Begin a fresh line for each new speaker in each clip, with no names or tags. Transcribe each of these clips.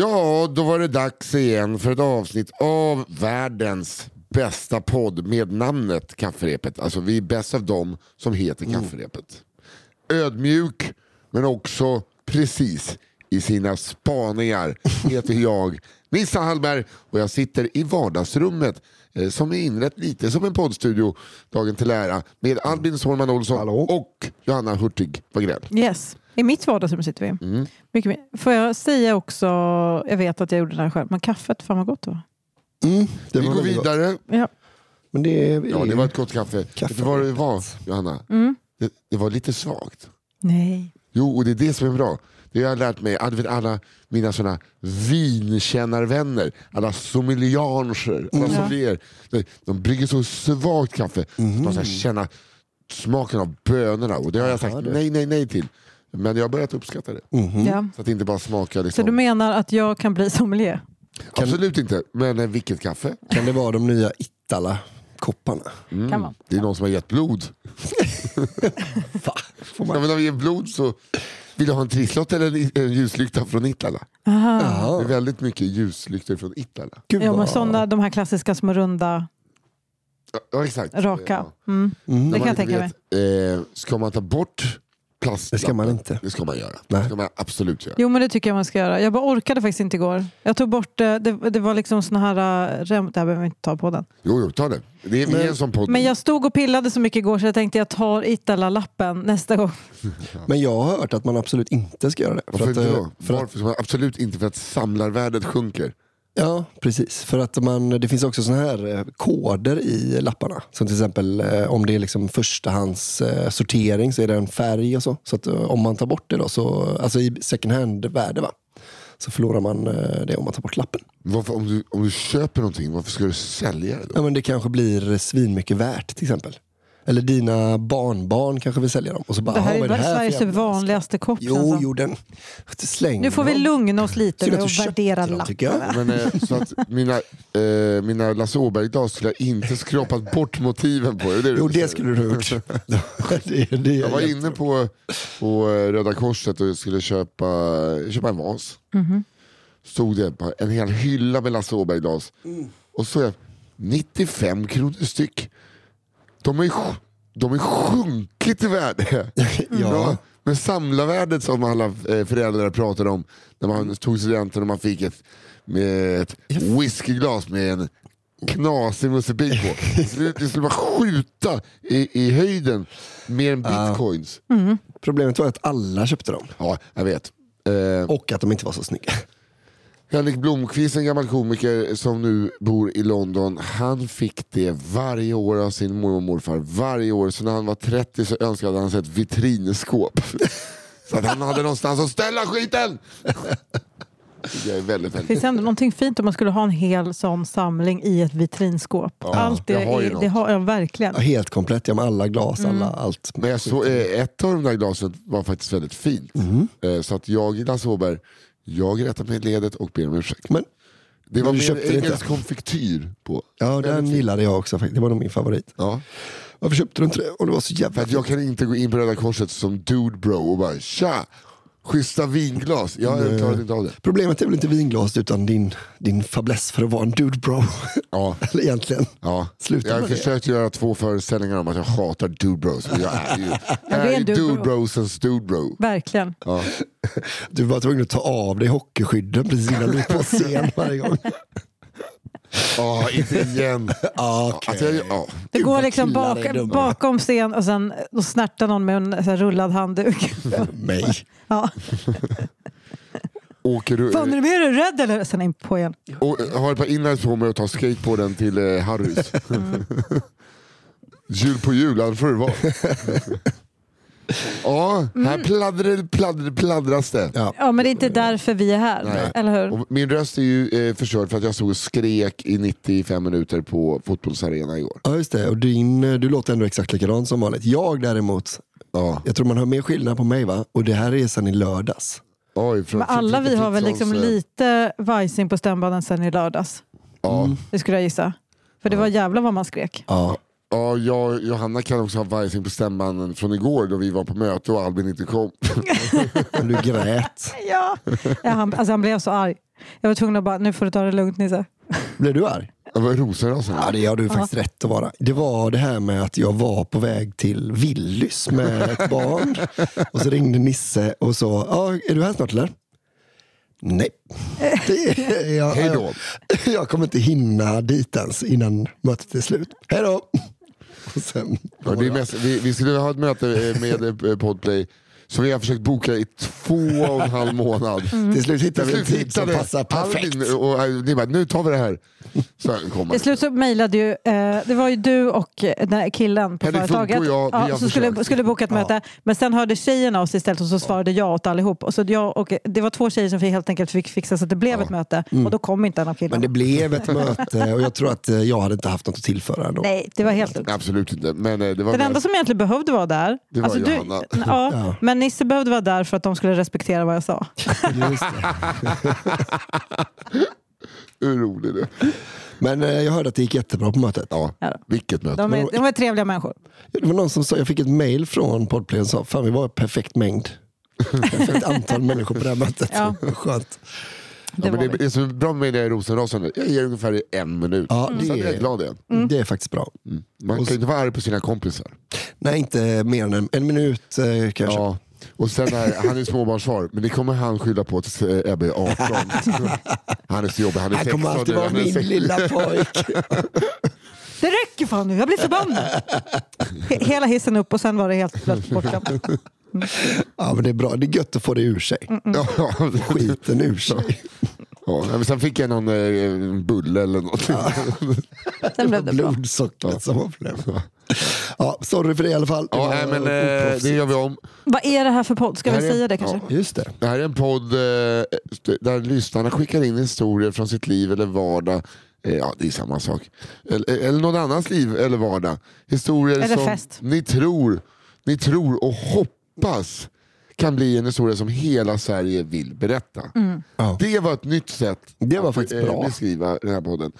Ja, då var det dags igen för ett avsnitt av världens bästa podd med namnet Kafferepet. Alltså vi är bäst av dem som heter Kafferepet. Ödmjuk, men också precis i sina spaningar heter jag Nissa Hallberg och jag sitter i vardagsrummet eh, som är inrett lite som en poddstudio dagen till ära med Albin Sårman Olsson och Johanna Hurtig Wagrell.
Yes. I mitt vardagsrum sitter vi.
Mm.
Mycket mer. Får jag säga också, jag vet att jag gjorde det här själv, men kaffet, fan vad gott det var.
Mm, det
Vi
var
går vidare.
Ja.
Men det är,
Ja, det var ett gott kaffe. Vet du vad det var, Johanna?
Mm.
Det, det var lite svagt.
Nej.
Jo, och det är det som är bra. Det har jag lärt mig. Alla, mina såna vinkännarvänner, alla sommeliager, alla
Mm.
sommelier, de, de brygger så svagt kaffe. Så man ska känna smaken av bönorna. Och det har jag sagt nej, nej, nej till. Men jag har börjat uppskatta det.
Ja.
Så att det inte bara smakar
Så
liksom.
du menar att jag kan bli sommelier?
Absolut inte. Men eh, vilket kaffe?
Kan det vara de nya Ittala-kopparna?
Mm.
Kan man.
Det är någon som har gett blod.
Va? Får
Ja,
man...
men om vi ger blod så vill du ha en trisslott eller en, en ljuslykta från Itala?
Aha.
Det är väldigt mycket ljuslyktor från Itala.
Gud,
Ja, men såna, de här klassiska små runda,
Ja, Ja, exakt.
raka.
Ja.
Mm.
Mm.
Det kan jag tänka mig.
Eh, ska man ta bort plastlappen?
Det ska man inte.
Det ska man göra.
Nej.
Det ska man absolut göra.
Jo men det tycker jag man ska göra. Jag bara orkade faktiskt inte igår. Jag tog bort, eh, det, det var liksom såna här, eh, rem, det här behöver vi inte ta på den.
Jo, jo, ta det. Det är, är en sån podd.
Men jag stod och pillade så mycket igår så jag tänkte jag tar Itala-lappen nästa gång.
Men jag har hört att man absolut inte ska göra det.
Varför
att,
inte
eh,
då?
För att,
Varför? Absolut inte för att samlarvärdet sjunker.
Ja, precis. För att man, det finns också såna här eh, koder i lapparna. Som till exempel eh, om det är liksom förstahands eh, sortering så är det en färg och så. Så att eh, om man tar bort det då, så, alltså i second hand-värde va. Så förlorar man det om man tar bort lappen.
Varför, om, du, om du köper någonting, varför ska du sälja det då?
Ja, men det kanske blir svinmycket värt till exempel. Eller dina barnbarn kanske vill sälja dem. Och så bara,
Det här
"Ah,
är ju
för
Sveriges
jävla-
vanligaste kopp.
Jo,
alltså.
jo den... Släng
Nu får vi lugna oss lite
du köpte
värdera
jag.
lapparna.
Men, eh, så att mina, eh, mina Lasse Åberg-glas skulle jag inte skrapat bort motiven på. Är det
Jo,
du
det skulle du ha gjort. det, det,
Jag var inne på, på Röda Korset och skulle köpa, köpa en vas.
Mhm.
Stod det en hel hylla med Lasse Åberg-glas. Och så är 95 kronor styck. De är, sj- de är sjunkit i värde.
Ja.
Men samlarvärdet som alla eh, föräldrar pratade om när man tog studenten och man fick ett, med ett whiskyglas med en knasig mussebit på. Det skulle, bara skjuta i, i höjden mer än bitcoins.
Problemet var att alla köpte dem.
Ja, jag vet. Eh,
Och att de inte var så snygga.
Henrik Blomqvist, en gammal komiker som nu bor i London, han fick det varje år av sin mormor och morfar. Varje år. Så när han var 30 så önskade han sig ett vitrinskåp. så att han hade någonstans att ställa skiten! Det är väldigt, väldigt...
finns ändå någonting fint om man skulle ha en hel sån samling i ett vitrinskåp.
Ja,
allt det,
har ju
det har jag verkligen.
Ja, helt komplett, ja, med alla glas,
Mm.
alla, allt.
Men jag såg, eh, ett av de där glasen var faktiskt väldigt fint.
Mhm.
Eh, så att jag, Lasse Åberg, jag rättar mig i ledet och ber om ursäkt.
Men,
Det var
det
engelsk konfektyr på.
ja, den gillade jag också. Det var nog min favorit.
Ja.
Varför köpte du inte det? Och det var så
För
jävla
att jag kan inte gå in på Röda Korset som dude bro och bara tja, schyssta vinglas. Jag klarade inte av det.
Problemet är väl inte vinglas utan din, din fäbless för att vara en dude bro.
Ja.
Eller egentligen.
Ja.
Sluta
jag har
det.
försökt göra två föreställningar om att jag hatar dude bros. Jag är ju, jag
är
ju
dude
dude
bro.
brosens dude bro.
Verkligen.
Ja.
Du var tvungen att ta av dig hockeyskydden precis innan du gick på scen varje gång.
Ja, inte igen.
Ah,
Alltså, jag, ja.
Det
Gud,
går liksom bak,
är
bakom scen och sen och snärtar någon med en så här rullad handduk.
Mig.
Ja.
Åker du,
Fan är du mer rädd eller? Sen in på igen.
och har ett par inlines på mig och tar skateboarden till eh, Harrys.
Mm.
jul på jul, annars får det vara. Ja, här pladdrar, pladdrar, pladdras det.
Ja.
Ja men det är inte därför vi är här.
Nej.
Eller hur?
Och min röst är ju eh, förstörd för att jag stod och skrek i 95 minuter på fotbollsarena igår.
ja, just det. Och din, du låter ändå exakt likadant som vanligt. Jag däremot,
Ja.
jag tror man hör mer skillnad på mig va? Och det här är sen i lördags.
Oj, från,
Men alla vi har väl liksom
Fritzons, eh,
lite vajsing på stämbanden sen i lördags.
Ja,
Det skulle jag gissa. För det var jävla vad man skrek.
Ja.
Ja, jag och Johanna kan också ha vajsing på stämbanden från igår då vi var på möte och Albin inte kom.
Du grät.
Ja. Ja, han, alltså han blev så arg. Jag var tvungen att bara, nu får du ta det lugnt Nisse.
Blev du arg?
Det var rosenrasande.
Ja, det har du faktiskt rätt att vara. Det var det här med att jag var på väg till Willys med ett barn. Och så ringde Nisse och sa, ja, är du här snart eller? Nej. Det, jag,
Hej då.
Jag, jag kommer inte hinna dit ens innan mötet är slut. Hej då! Och sen,
Ja, det är mest, vi, vi skulle ha ett möte eh, med eh, Podplay som vi har försökt boka i två och en halv månad.
Till slut hittar vi en tid som
hittade
passar perfekt.
Albin och, och ni bara, nu tar vi det här. Så.
Till slut så mejlade ju, eh, det var ju du och eh, den killen på
Henrik
företaget.
Och jag, har
som skulle, skulle boka ett
Ja.
möte. Men sen hörde tjejerna oss istället och så svarade jag åt allihop. Och så jag och, det var två tjejer som fick, helt enkelt fick fixa så att det blev ett möte. Och då kom inte en av killarna.
Men det blev ett möte och jag tror att eh, jag hade inte haft något att tillföra ändå.
Nej, det var helt lugnt.
Absolut inte. Men eh, det var
Den enda som egentligen behövde vara där.
Det var
alltså du,
Johanna.
ja,
Ja.
Men Nisse behövde vara där för att de skulle respektera vad jag sa.
Just.
Hur rolig du är.
Men eh, jag hörde att det gick jättebra på mötet.
Ja,
Ja då.
vilket möte.
De är, de är trevliga människor.
Det var någon som sa, jag fick ett mail från Podplay och sa, fan vi var en perfekt mängd. Perfekt antal människor på det här mötet.
Ja.
Skönt.
Det
Ja, men
var
det,
vi.
det är så bra med det rosenrasande. Jag ger ungefär i en minut.
Ja, det
är jag
är-
glad igen.
Det är faktiskt bra.
Man kan ju inte vara arg på sina kompisar.
Nej, inte mer än en, en minut eh, kanske.
Ja. Och sen är, han är småbarnsfar, men det kommer han skylla på tills eh, Ebbe är 18. Han är så jobbig, han är
Han
16
kommer alltid vara min
16.
lilla pojk.
Det räcker fan nu, jag blir förbannad. He- Hela hissen upp och sen var det helt plötsligt bortglömt.
ja, men det är bra. Det är gött att få det ur sig.
Ja, ja.
Skiten ur sig.
Ja, men sen fick jag någon eh, bulle eller något.
Sen blev det bra.
Blodsockret som var problemet. Ja, sorry för det i alla fall. Det
Ja, nej, men, eh, det gör vi om.
Vad är det här för podd? Ska vi säga det kanske?
ja.
Just det.
Det här är en podd eh, där lyssnarna skickar in historier från sitt liv eller vardag. Eh, Ja, det är samma sak. Eller, eller någon annans liv eller vardag. Historier
Eller
som
fest.
ni tror, ni tror och hoppas kan bli en historia som hela Sverige vill berätta.
Ja.
Det var ett nytt sätt
Det var
att
faktiskt
eh,
bra.
beskriva den här podden.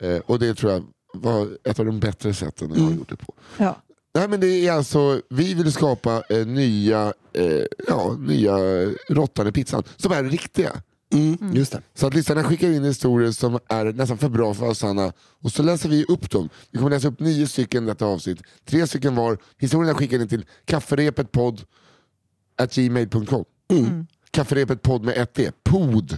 Eh, och det tror jag var ett av de bättre sätten jag har gjort det på.
Ja.
Nej, men det är alltså, vi vill skapa eh, nya, eh, ja, nya råttan i pizzan som är riktiga.
Mm, just det.
Så att lyssnarna skickar in historier som är nästan för bra för att vara sanna och så läser vi upp dem. Vi kommer läsa upp nio stycken i detta avsnitt. Tre stycken var. Historierna skickar in till kafferepetpodd at gmail.com. Kafferepetpodd med ett D. Pod.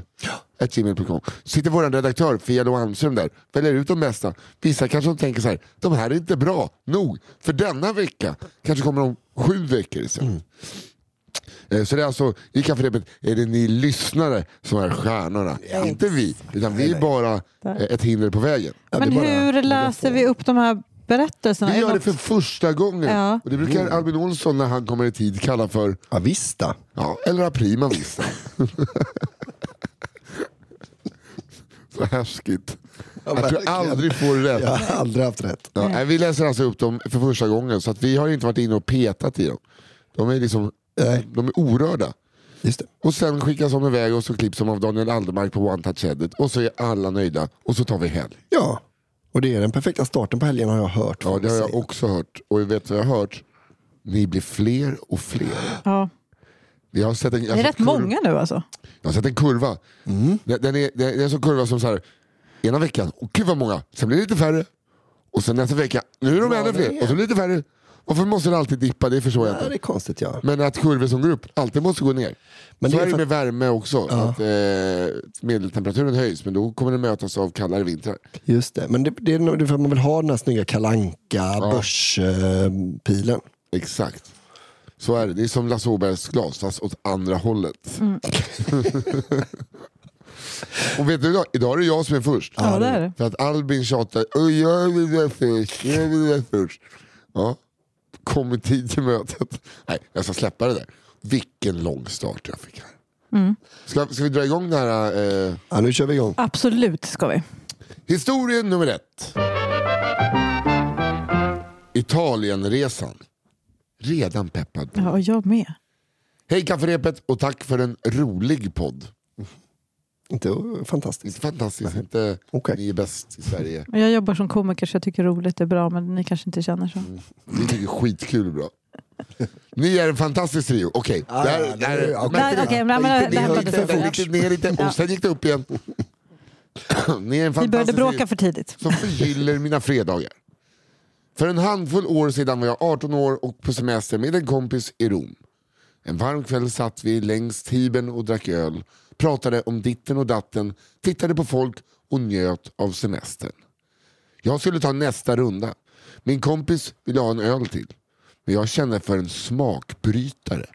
at gmail.com. Sitter vår redaktör Fia Almström där, väljer ut de bästa. Vissa kanske tänker så här, de här är inte bra nog för denna vecka. Kanske kommer de sju veckor istället. Eh, Så det är alltså, i kafferepet är det ni lyssnare som är stjärnorna. Inte vi, utan vi är bara ett hinder på vägen.
Men hur läser vi upp de här berättelserna?
Vi
Är
gör det för första gången.
Ja.
Och det brukar Albin Olsson när han kommer i tid kalla för,
Ja, visst då.
ja, eller aprima vista. Så häskigt. Jag tror aldrig får rätt.
Jag har aldrig haft rätt.
Ja, nej, vi läser alltså upp dem för första gången så att vi har inte varit inne och petat i dem. De är, liksom,
Nej.
de är orörda.
Just det.
Och sen skickas de iväg och så klipps de av Daniel Aldermark på One Touch Edit och så är alla nöjda och så tar vi helg.
Ja, och det är den perfekta starten på helgen har jag hört.
Ja, det har jag
säga.
också hört. Och vet du vad jag har hört? Ni blir fler och fler.
Ja.
Jag har sett en, jag
Det är rätt många nu alltså.
Jag har sett en kurva.
Mm.
Den, den är, det är en sån kurva som så här, ena veckan, och gud vad många, sen blir det lite färre. Och sen nästa vecka, nu är de
Ja,
ännu fler, och så blir det lite färre. Varför måste det alltid dippa? Det förstår jag
Ja, det
inte.
är konstigt ja.
Men att kurvor som går upp alltid måste gå ner.
Men
så
det är
det
för
med värme också. Att, eh, medeltemperaturen höjs, men då kommer det mötas av kallare vintrar.
Just det, men det, det är nog för att man vill ha den här snygga kalanka börspilen.
Exakt. Så är det. Det är som Lasse Åbergs glas, fast åt andra hållet. och vet du, idag, idag är det jag som är först.
Ja, det är det.
För att Albin tjatar, "Oj, jag vill vara först, jag vill vara först. Ja, kom i tid till mötet. Nej, jag ska släppa det där. Vilken lång start jag fick här. Ska, ska vi dra igång den här eh,
Ja, nu kör vi igång.
Absolut ska vi.
historien nummer ett. Italienresan. Redan peppad.
Ja, och jag med.
Hej kafferepet och tack för en rolig podd.
Inte fantastiskt.
Inte fantastiskt, inte
Okej.
ni är bäst i Sverige.
Jag jobbar som komiker så jag tycker roligt är bra men ni kanske inte känner så.
Vi tycker skitkul och bra. Ni är en fantastisk trio. Okej.
Ah,
där-
ja, det-
där- ni? ner lite, och sen gick det upp igen. Ni är en
Vi började
fantastisk
bråka
trio
för tidigt.
som förgyller mina fredagar. För en handfull år sedan var jag 18 år och på semester med en kompis i Rom. En varm kväll satt vi längs Tibern och drack öl, pratade om ditten och datten, tittade på folk och njöt av semestern. Jag skulle ta nästa runda. Min kompis ville ha en öl till. Men jag kände för en smakbrytare.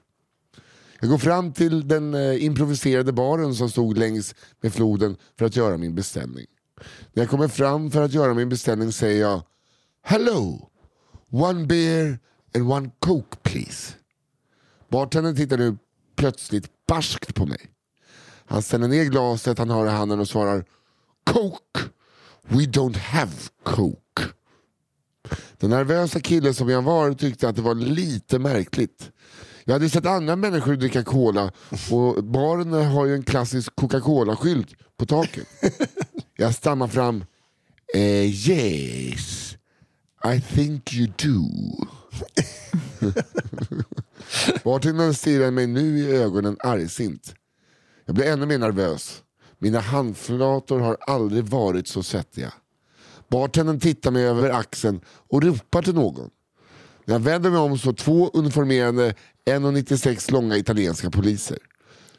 Jag går fram till den eh, improviserade baren som stod längs med floden för att göra min beställning. När jag kommer fram för att göra min beställning säger jag Hello! One beer and one coke please. Bartendern tittar nu plötsligt barskt på mig. Han ställer ner glaset han har i handen och svarar Coke! We don't have coke. Den nervösa killen som jag var tyckte att det var lite märkligt. Jag hade sett andra människor dricka cola och baren har ju en klassisk Coca-Cola-skylt på taket. Jag stammar fram eh, Yes, I think you do. Bartendern stirrar mig nu i ögonen argsint. Jag blir ännu mer nervös. Mina handflator har aldrig varit så svettiga. Bartendern tittar mig över axeln och ropar till någon. När jag vänder mig om står två uniformerade 1,96 långa italienska poliser.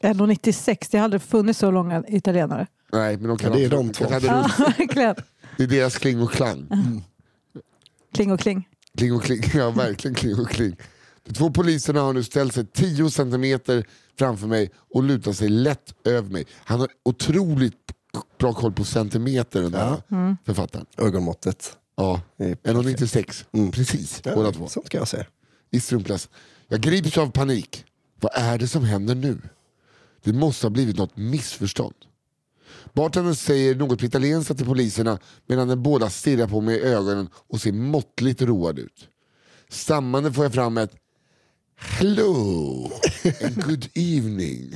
1,96, det har aldrig funnits så långa italienare.
Nej, men de kan
Ja, det är de två.
Ja, verkligen.
Det är deras kling och klang.
Kling och kling.
Kling och kling, ja verkligen kling och kling. De två poliserna har nu ställt sig 10 centimeter framför mig och lutar sig lätt över mig. Han har otroligt bra koll på centimeter den där författaren.
Ögonmåttet.
Ja,
Det är perfekt.
1,96. Precis, båda två.
Sånt kan jag säga.
I strumpläst. Jag grips av panik. Vad är det som händer nu? Det måste ha blivit något missförstånd. Bartendern säger något på italienska till poliserna medan de båda stirrar på mig i ögonen och ser måttligt road ut. Stammande får jag fram ett Hello and good evening.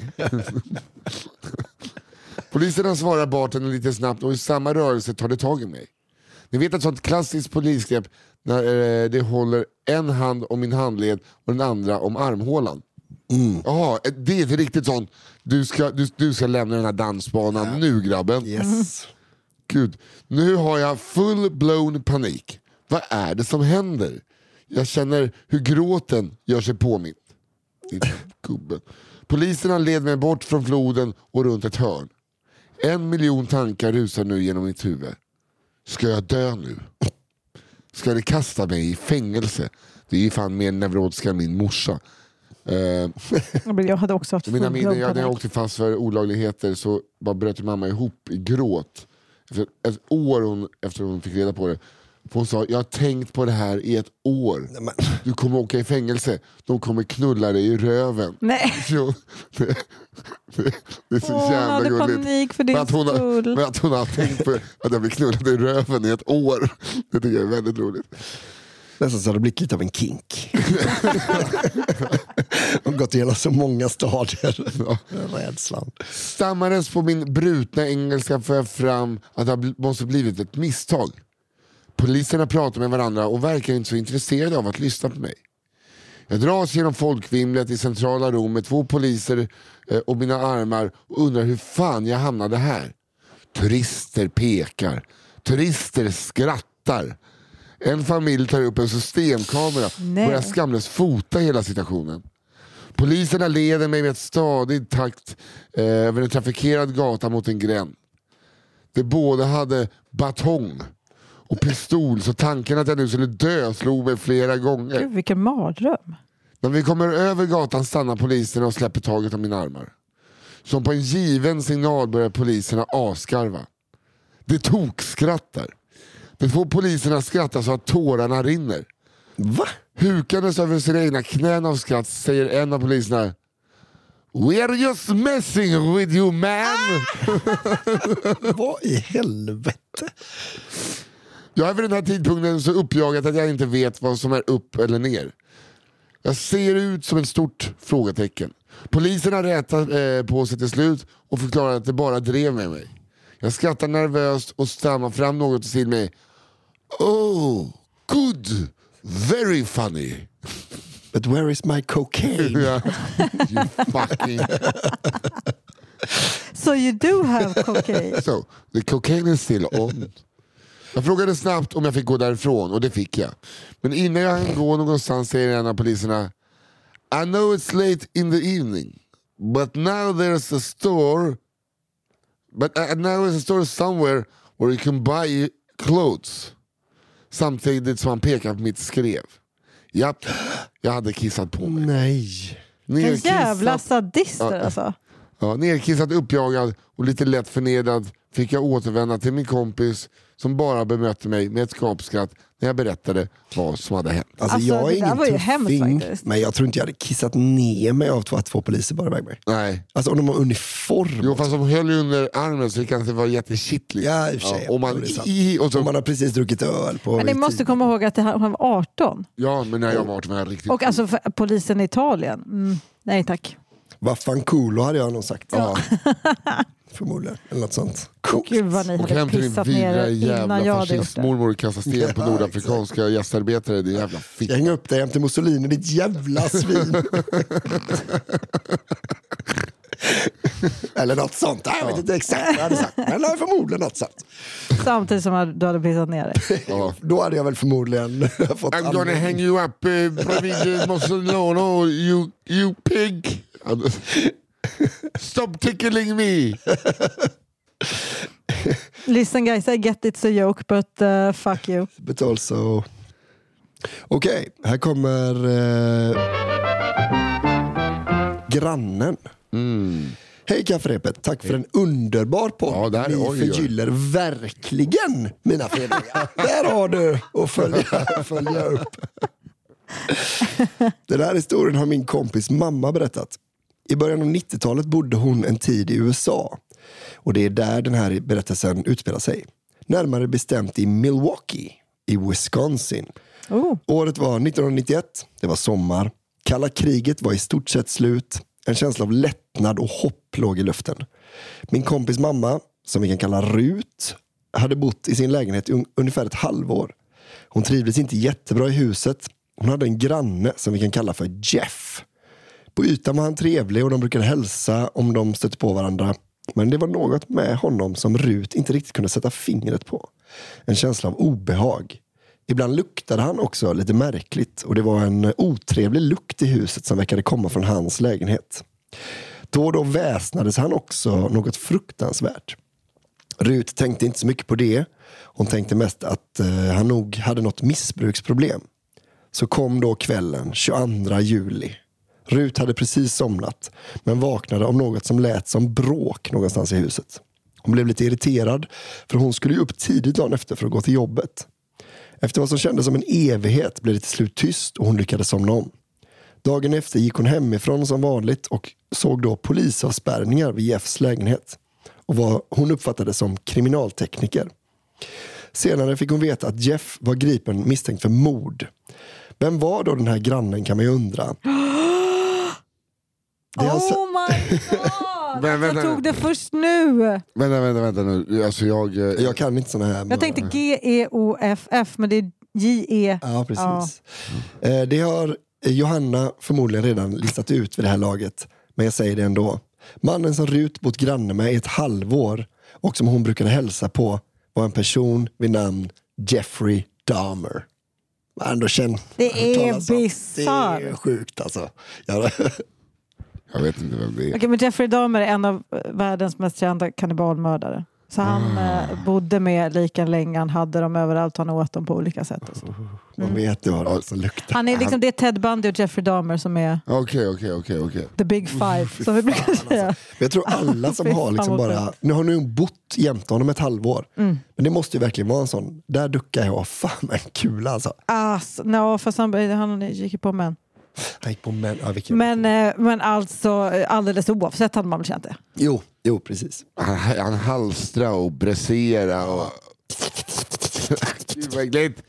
Poliserna svarar bartendern lite snabbt och i samma rörelse tar de tag i mig. Ni vet ett sånt klassiskt polisgrepp när eh, de håller en hand om min handled och den andra om armhålan. Jaha, eh, det är ett riktigt sånt. Du ska, du, du ska lämna den här dansbanan nu grabben.
Yes.
Gud, nu har jag full-blown panik. Vad är det som händer? Jag känner hur gråten gör sig påmind. Din gubbe. Poliserna led mig bort från floden och runt ett hörn. En miljon tankar rusar nu genom mitt huvud. Ska jag dö nu? Ska de kasta mig i fängelse? Det är ju fan mer neurotiska än min morsa. Eh,
Men Jag hade också haft
mina minnen, jag, när jag åkte fast för olagligheter så bara bröt mamma ihop i gråt. Efter ett år hon, efter hon fick reda på det. För hon sa, jag har tänkt på det här i ett år.
men-
Du kommer åka i fängelse. De kommer knulla dig i röven.
Nej,
Jo, det, det, det är så
Åh, hon
jävla
hade
gulligt.
panik för din
Men att, hon har,
skull.
men att hon har tänkt på att jag blir knullad i röven i ett år. Det tycker jag är väldigt roligt.
Nästan så har det blivit lite av en kink. och gått igenom så många stadier. Rädslan.
Stammandes på min brutna engelska för jag fram att det måste blivit ett misstag. Poliserna pratar med varandra och verkar inte så intresserade av att lyssna på mig. Jag dras genom folkvimlet i centrala Rom med två poliser eh, och mina armar och undrar hur fan jag hamnade här. Turister pekar, turister skrattar. En familj tar upp en systemkamera och börjar skamlöst fota hela situationen. Poliserna leder mig med ett stadigt takt eh, över en trafikerad gata mot en gränd. De båda hade batong och pistol så tanken att jag nu skulle dö slog mig flera gånger.
Gud, vilken mardröm.
När vi kommer över gatan stannar poliserna och släpper taget om mina armar. Som på en given signal börjar poliserna asgarva. De tokskrattar. De två poliserna skrattar så att tårarna rinner.
Va?
Hukandes över sina egna knän av skratt säger en av poliserna We are just messing with you man!
Vad i helvete?
Jag är vid den här tidpunkten så uppjagad att jag inte vet vad som är upp eller ner. Jag ser ut som ett stort frågetecken. Poliserna rätade eh, på sig till slut och förklarade att det bara drev med mig. Jag skrattade nervöst och stammade fram något i stil med Oh, good, very funny.
But where is my cocaine?
You fucking...
So you do have cocaine?
So, the cocaine is still on. Jag frågade snabbt om jag fick gå därifrån och det fick jag. Men innan jag hann gå någonstans säger en av poliserna I know it's late in the evening but now there's a store but uh, now there's a store somewhere where you can buy clothes. Samtidigt som han pekade på mitt skrev. Japp, jag hade kissat på mig.
Nej.
En jävla sadister
Ja.
alltså.
ja, nerkissat, uppjagad och lite lätt förnedrad fick jag återvända till min kompis som bara bemötte mig med ett skapskratt när jag berättade vad som hade hänt.
Alltså,
Alltså,
jag är ingen
var ju
tuffing, men jag tror inte jag hade kissat ner mig av att två poliser bara iväg mig.
Nej.
Alltså om de har uniform.
Jo fast de höll ju under armen så det kanske var jättekittligt.
Ja, i och för sig.
Ja, och man, i, och
Om
så,
man har precis druckit öl på
Men ni måste
tid.
komma ihåg att han var 18.
ja men när jag var 18 var jag riktigt
Och alltså för polisen i Italien, mm, nej tack.
Vad fan culo hade jag nog sagt.
Ja.
Förmodligen. Eller något sånt. Coolt.
Gud vad ni
Och
hade
hem till din
pissat ner
vidriga
er innan
jävla
jag hade gjort det.
fascistmormor och kasta sten på
Ja,
nordafrikanska gästarbetare. Din jävla fitta.
Jag hänger upp dig hem till Mussolini, ditt jävla svin. Eller något sånt. Jag vet inte exakt vad jag hade sagt. Men förmodligen något sånt.
Samtidigt som du hade pissat ner dig.
Ja.
Då hade jag väl förmodligen fått
I'm gonna hang you up uh, bredvid Mussolino, you, you pig. Stop tickling me.
Listen guys, I get it's a joke but uh, fuck you.
But also... Okej, här kommer eh, grannen. Hej kafferepet, tack för en underbar podd.
Ja, där-
Ni
oj, oj.
förgyller verkligen mina fredagar. där har du att följa, följa upp. Den här historien har min kompis mamma berättat. I början av 90-talet bodde hon en tid i USA. Och det är där den här berättelsen utspelar sig. Närmare bestämt i Milwaukee i Wisconsin.
Oh.
Året var 1991, det var sommar. Kalla kriget var i stort sett slut. En känsla av lättnad och hopp låg i luften. Min kompis mamma, som vi kan kalla Rut, hade bott i sin lägenhet i un- ungefär ett halvår. Hon trivdes inte jättebra i huset. Hon hade en granne som vi kan kalla för Jeff. På ytan var han trevlig och de brukade hälsa om de stötte på varandra. Men det var något med honom som Rut inte riktigt kunde sätta fingret på. En känsla av obehag. Ibland luktade han också lite märkligt och det var en otrevlig lukt i huset som verkade komma från hans lägenhet. Då och då väsnades han också något fruktansvärt. Rut tänkte inte så mycket på det. Hon tänkte mest att eh, han nog hade något missbruksproblem. Så kom då kvällen 22 juli. Rut hade precis somnat men vaknade av något som lät som bråk någonstans i huset. Hon blev lite irriterad för hon skulle ju upp tidigt dagen efter för att gå till jobbet. Efter vad som kändes som en evighet blev det till slut tyst och hon lyckades somna om. Dagen efter gick hon hemifrån som vanligt och såg då polisavspärrningar vid Jeffs lägenhet och vad hon uppfattade som kriminaltekniker. Senare fick hon veta att Jeff var gripen misstänkt för mord. Vem var då den här grannen kan man ju undra. Det är alltså-
Oh my god!
Men vänta
jag tog det först nu.
Vänta, vänta, vänta nu. Alltså jag, eh,
Jag kan inte såna här.
Jag tänkte G-E-O-F-F men det är J-E.
Ja, precis. Eh, Det har Johanna förmodligen redan listat ut vid det här laget. Men jag säger det ändå. Mannen som Rut bott granne med i ett halvår och som hon brukade hälsa på var en person vid namn Jeffrey Dahmer. Ändå känt,
Det är bisarrt.
Det är sjukt alltså. Ja,
jag vet inte vem det är.
Okej, men Jeffrey Dahmer är en av eh, världens mest kända kannibalmördare. Så han
Ah.
eh, bodde med lika länge, han hade dem överallt, han åt dem på olika sätt. Och så.
man vet ju vad det som luktar.
Han är liksom, det är Ted Bundy och Jeffrey Dahmer som är
Okej, okej, okej. okej.
the big five, som vi brukar säga.
Men jag tror alla som har liksom bara, nu har nu bott jämte honom ett halvår. Men det måste ju verkligen vara en sån, där duckar jag fan en kula alltså.
Ass, no, fast han, han gick ju på män.
Han gick på män, ja, vilken...
Men, eh, men alltså alldeles oavsett hade man väl känt det.
Jo, jo precis.
Han, han halstra och bräsera och... Gud vad äckligt.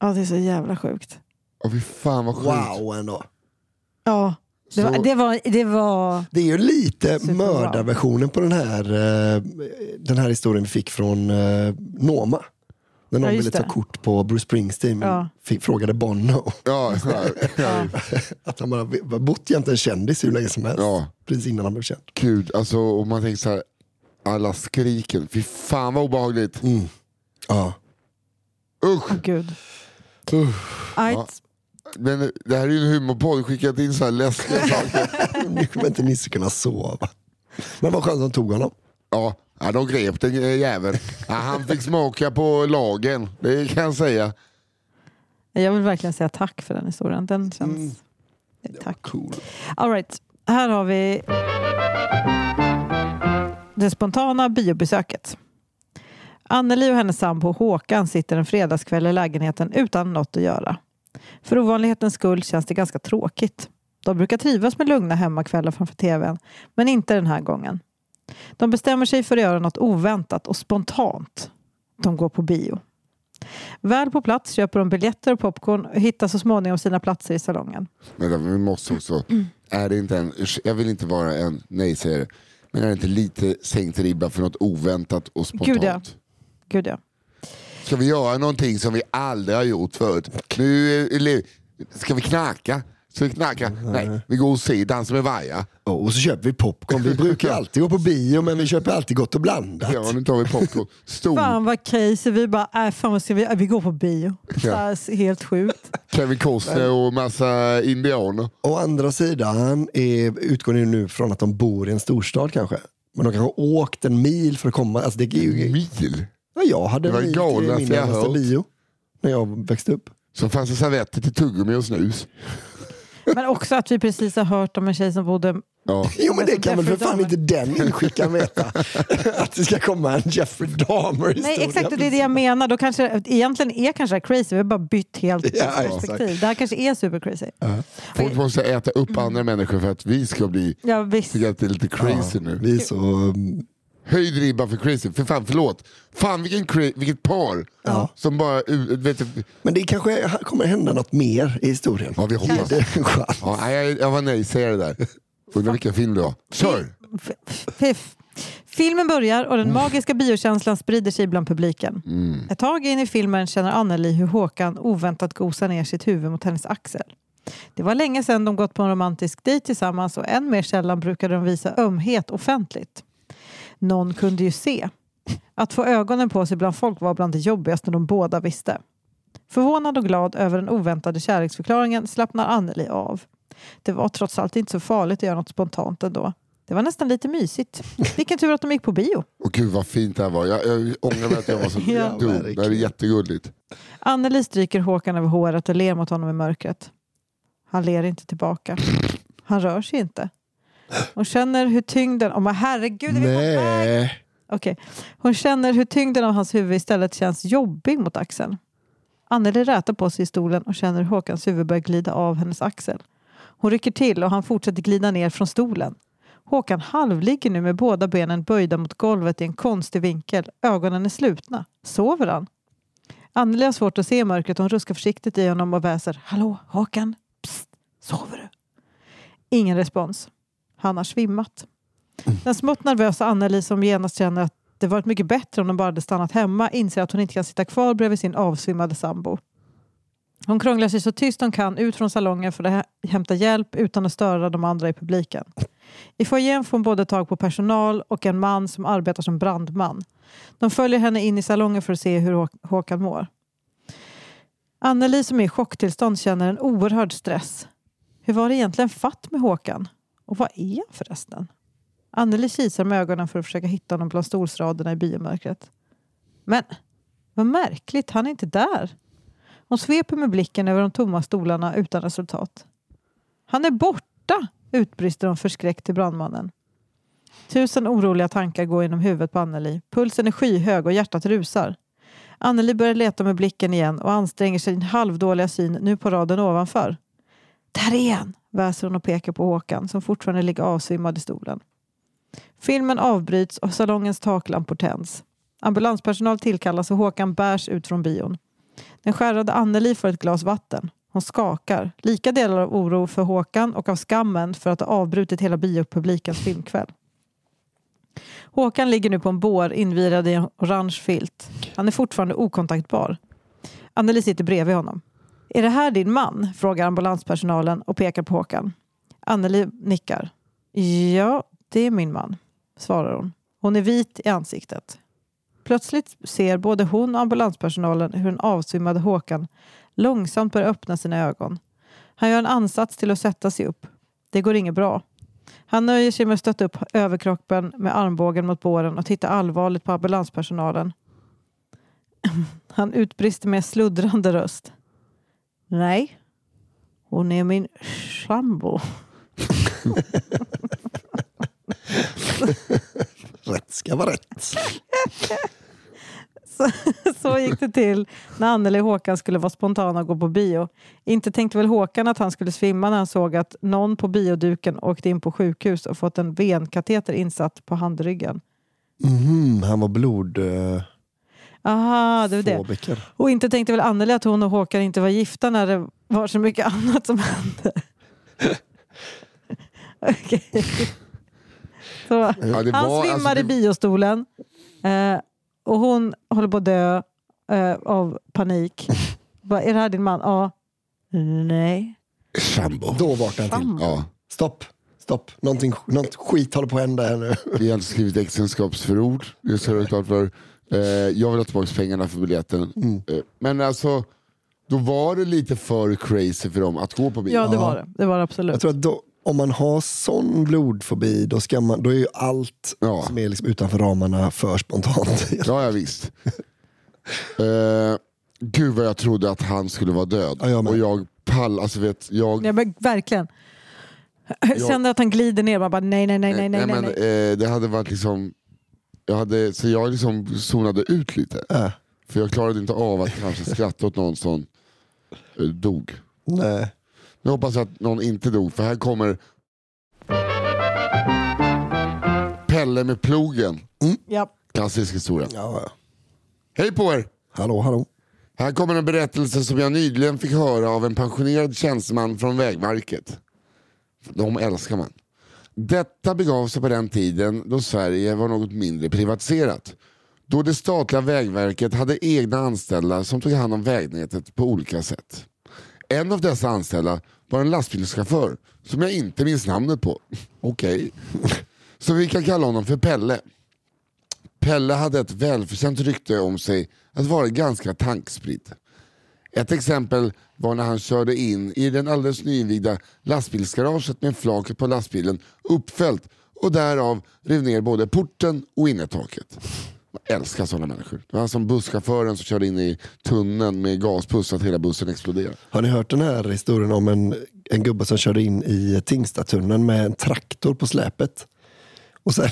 Ja, det är så jävla sjukt.
Åh fy fan vad sjukt.
Wow ändå.
Ja, Det var, det var, det var
Det är ju lite
Superbra.
mördarversionen på den här, eh, den här historien vi fick från eh, Noma. När någon
Ja,
ville ta
det.
kort på Bruce Springsteen
Ja.
fick, frågade Bono
Ja, ja, ja.
att han bara var bott jämte en kändis hur länge som helst.
Ja.
Precis innan han blev känd.
Gud, alltså om man tänker så här, alla skriken, fy fan vad obehagligt.
Ja.
Usch!
Åh gud. Ajt.
Men det här är ju en humorpodd, skickat in så här läskiga saker.
Nu kommer inte Nisse kunna sova. Men vad skönt att de tog honom.
Ja, ja de grep den eh, jäveln. Ja, han fick smaka på lagen, det kan jag säga.
Jag vill verkligen säga tack för den historien. Den känns...
Mm.
Tack.
Cool.
All right. Här har vi det spontana biobesöket. Anneli och hennes sambo Håkan sitter en fredagskväll i lägenheten utan något att göra. För ovanlighetens skull känns det ganska tråkigt. De brukar trivas med lugna hemmakvällar framför tvn, men inte den här gången. De bestämmer sig för att göra något oväntat och spontant. De går på bio. Väl på plats köper de biljetter och popcorn och hittar så småningom sina platser i salongen.
Men vi måste också, är det inte en, jag vill inte vara en nej-sägare, men är det inte lite sänkt ribba för något oväntat och spontant?
Gud, ja. Gud ja.
Ska vi göra någonting som vi aldrig har gjort förut? Nu ska vi knacka? Ska vi knacka? Nej, vi går och ser Dansa med Vaja.
Och så köper vi popcorn. Vi brukar alltid gå på bio men vi köper alltid gott och blandat.
Ja, nu tar vi popcorn. Stor
Fan vad crazy. Vi bara, äh, fan vad ska vi, äh, vi går på bio. Så här, helt sjukt.
Kevin Costner och massa indianer.
Å andra sidan är, utgår ni nu från att de bor i en storstad kanske. Men de kanske har åkt en mil för att komma. Alltså det är ju,
Mil?
ja, jag hade
Det var
en mil
galnaste
till min
jag
närmaste
hört.
bio när jag växte upp.
Så fanns det servetter till tuggummi och snus.
Men också att vi precis har hört om en tjej som bodde...
Ja.
Jo men det kan väl för fan inte den inskickaren veta. att det ska komma en Jeffrey Dahmer
Nej exakt, och det är det jag menar. Då kanske, egentligen är kanske det crazy. Vi har bara bytt helt
Ja,
perspektiv.
exakt.
Det här kanske är super crazy.
Folk måste äta upp andra människor för att vi ska bli,
Ja visst.
att det är lite crazy nu.
Vi är så... um,
Höjd ribba för crazy. För fan, förlåt. Fan vilken vilket par som bara... u- Vet du,
Men det kanske kommer hända något mer i historien.
Ja, vi hoppas.
Det en chans.
ja, nej, jag, jag var nej, säger det där. Undrar vilken film det var. Kör!
Filmen börjar och den magiska biokänslan sprider sig bland publiken. Ett tag in i filmen känner Anneli hur Håkan oväntat gosar ner sitt huvud mot hennes axel. Det var länge sedan de gått på en romantisk dejt tillsammans och än mer sällan brukade de visa ömhet offentligt. Någon kunde ju se. Att få ögonen på sig bland folk var bland det jobbigaste de båda visste. Förvånad och glad över den oväntade kärleksförklaringen slappnar Anneli av. Det var trots allt inte så farligt att göra något spontant ändå. Det var nästan lite mysigt. Vilken tur att de gick på bio.
Och gud vad fint det här var. Jag, jag ångrar mig att jag var så
Ja,
dum. Det här är jättegulligt.
Anneli stryker Håkan över håret och ler mot honom i mörkret. Han ler inte tillbaka. Han rör sig inte. Hon känner hur tyngden... Oh, herregud, är vi på väg?
Nej.
Okej. Hon känner hur tyngden av hans huvud istället känns jobbig mot axeln. Anneli rätar på sig i stolen och känner hur Håkans huvud börjar glida av hennes axel. Hon rycker till och han fortsätter glida ner från stolen. Håkan halvligger nu med båda benen böjda mot golvet i en konstig vinkel. Ögonen är slutna. Sover han? Anneli har svårt att se i mörkret och hon ruskar försiktigt i honom och väser. Hallå, Håkan? Psst, sover du? Ingen respons. Han har svimmat. Den smått nervösa Anneli som genast känner att det varit mycket bättre om de bara hade stannat hemma inser att hon inte kan sitta kvar bredvid sin avsvimmade sambo. Hon krånglar sig så tyst hon kan ut från salongen för att hämta hjälp utan att störa de andra i publiken. I foajén får hon både tag på personal och en man som arbetar som brandman. De följer henne in i salongen för att se hur Håkan mår. Anneli som är i chocktillstånd känner en oerhörd stress. Hur var det egentligen fatt med Håkan? Och vad är han förresten? Anneli kisar med ögonen för att försöka hitta honom bland stolsraderna i biomörkret. Men vad märkligt, han är inte där. Hon sveper med blicken över de tomma stolarna utan resultat. Han är borta, utbrister hon förskräckt till brandmannen. Tusen oroliga tankar går genom huvudet på Anneli. Pulsen är skyhög och hjärtat rusar. Anneli börjar leta med blicken igen och anstränger sin halvdåliga syn nu på raden ovanför. Där är han, väser hon och pekar på Håkan som fortfarande ligger avsvimmad i stolen. Filmen avbryts och salongens taklampor tänds. Ambulanspersonal tillkallas och Håkan bärs ut från bion. Den skärrade Anneli får ett glas vatten. Hon skakar, lika delar av oro för Håkan och av skammen för att ha avbrutit hela biopublikens filmkväll. Håkan ligger nu på en bår invirad i en orange filt. Han är fortfarande okontaktbar. Anneli sitter bredvid honom. Är det här din man? frågar ambulanspersonalen och pekar på Håkan. Anneli nickar. Ja, det är min man, svarar hon. Hon är vit i ansiktet. Plötsligt ser både hon och ambulanspersonalen hur den avsvimmade Håkan långsamt börjar öppna sina ögon. Han gör en ansats till att sätta sig upp. Det går inget bra. Han nöjer sig med att stötta upp överkroppen med armbågen mot båren och tittar allvarligt på ambulanspersonalen. Han utbrister med sluddrande röst. Nej, hon är min sambo.
Rätt ska vara rätt.
Så, så gick det till när Anneli och Håkan skulle vara spontana och gå på bio. Inte tänkte väl Håkan att han skulle svimma när han såg att någon på bioduken åkte in på sjukhus och fått en venkateter insatt på handryggen.
Mhm, han var blodfobiker.
Aha, det var det. Och inte tänkte väl Anneli att hon och Håkan inte var gifta när det var så mycket annat som hände. Okej. Så,
Ja, det
han
var-
svimmar
alltså,
i
det-
biostolen eh, och hon håller på att dö eh, av panik. Bara, är det här din man? Ja. Nej.
Sambo.
Då vaknade han till.
Ja,
Stopp, stopp. Någonting, något skit håller på att hända här nu.
vi har alltså skrivit äktenskapsförord. Det ska ha klart för. Eh, jag vill ha tillbaka pengarna för biljetten. Eh, men alltså, då var det lite för crazy för dem att gå på bio.
Ja, det var det. Det var det absolut.
Jag tror att då, om man har sån blodfobi, då, ska man, då är ju allt
Ja.
som är liksom utanför ramarna för spontant.
Ja, ja visst. Eh, gud vad jag trodde att han skulle vara död.
Ja, jag
och jag pall, alltså vet, jag...
Ja, men verkligen. Jag kände att han glider ner. Man bara, nej, nej, nej, nej, nej, nej.
men, eh, det hade varit liksom... Jag hade, så jag liksom zonade ut lite.
Äh,
För jag klarade inte av att kanske skratta åt någon som eh, dog.
nej.
Nu hoppas jag att någon inte dog, för här kommer Pelle med plogen.
Ja.
Klassisk historia.
Ja, ja.
Hej på er!
Hallå, hallå.
Här kommer en berättelse som jag nyligen fick höra av en pensionerad tjänsteman från Vägverket. De älskar man. Detta begav sig på den tiden då Sverige var något mindre privatiserat. Då det statliga Vägverket hade egna anställda som tog hand om vägnätet på olika sätt. En av dessa anställda var en lastbilschaufför som jag inte minns namnet på. Okej. Så vi kan kalla honom för Pelle. Pelle hade ett välförtjänt rykte om sig att vara ganska tankspridd. Ett exempel var när han körde in i den alldeles nyinvigda lastbilsgaraget med flaket på lastbilen uppfällt och därav rev ner både porten och innertaket. Jag älskar sådana människor. Det var som busschauffören som körde in i tunneln med gaspuss så att hela bussen exploderade.
Har ni hört den här historien om en, en gubbe som körde in i Tingstadstunneln med en traktor på släpet? Och, sen,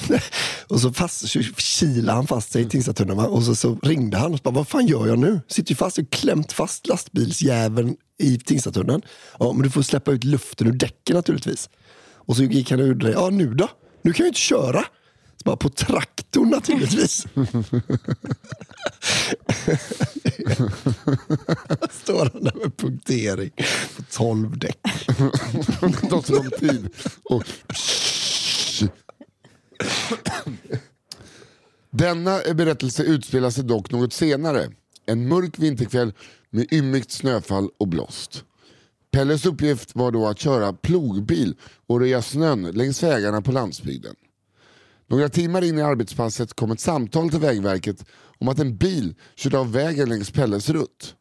och så fast, kilade han fast sig i Tingstadtunneln va? och så, så ringde han och bara, vad fan gör jag nu? Sitter ju fast och klämt fast lastbilsjäveln i Tingstadtunneln. Ja, men du får släppa ut luften ur däcken naturligtvis. Och så gick han ur det. Ja, nu då? Nu kan jag inte köra. Så bara på traktorn naturligtvis. Står han där med punktering på 12 däck.
Det tar så lång tid. Och... Denna berättelse utspelar sig dock något senare. En mörk vinterkväll med ymnigt snöfall och blåst. Pelles uppgift var då att köra plogbil och röja snön längs vägarna på landsbygden. Några timmar in i arbetspasset kom ett samtal till Vägverket om att en bil körde av vägen längs Pelles rutt.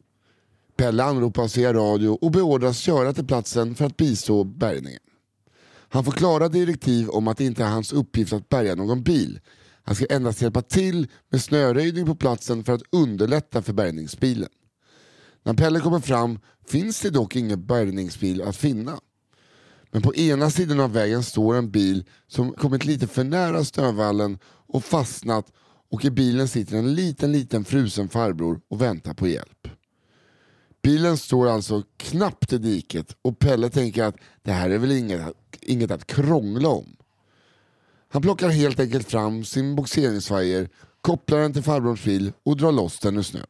Pelle anropas via radio och beordras köra till platsen för att bistå bärgningen. Han får klara direktiv om att det inte är hans uppgift att bärga någon bil. Han ska endast hjälpa till med snöröjning på platsen för att underlätta för bärgningsbilen. När Pelle kommer fram finns det dock ingen bärgningsbil att finna. Men på ena sidan av vägen står en bil som kommit lite för nära snövallen och fastnat och i bilen sitter en liten liten frusen farbror och väntar på hjälp. Bilen står alltså knappt i diket och Pelle tänker att det här är väl inget, inget att krångla om. Han plockar helt enkelt fram sin boxeringsvajer, kopplar den till farbrorns bil och drar loss den ur snön.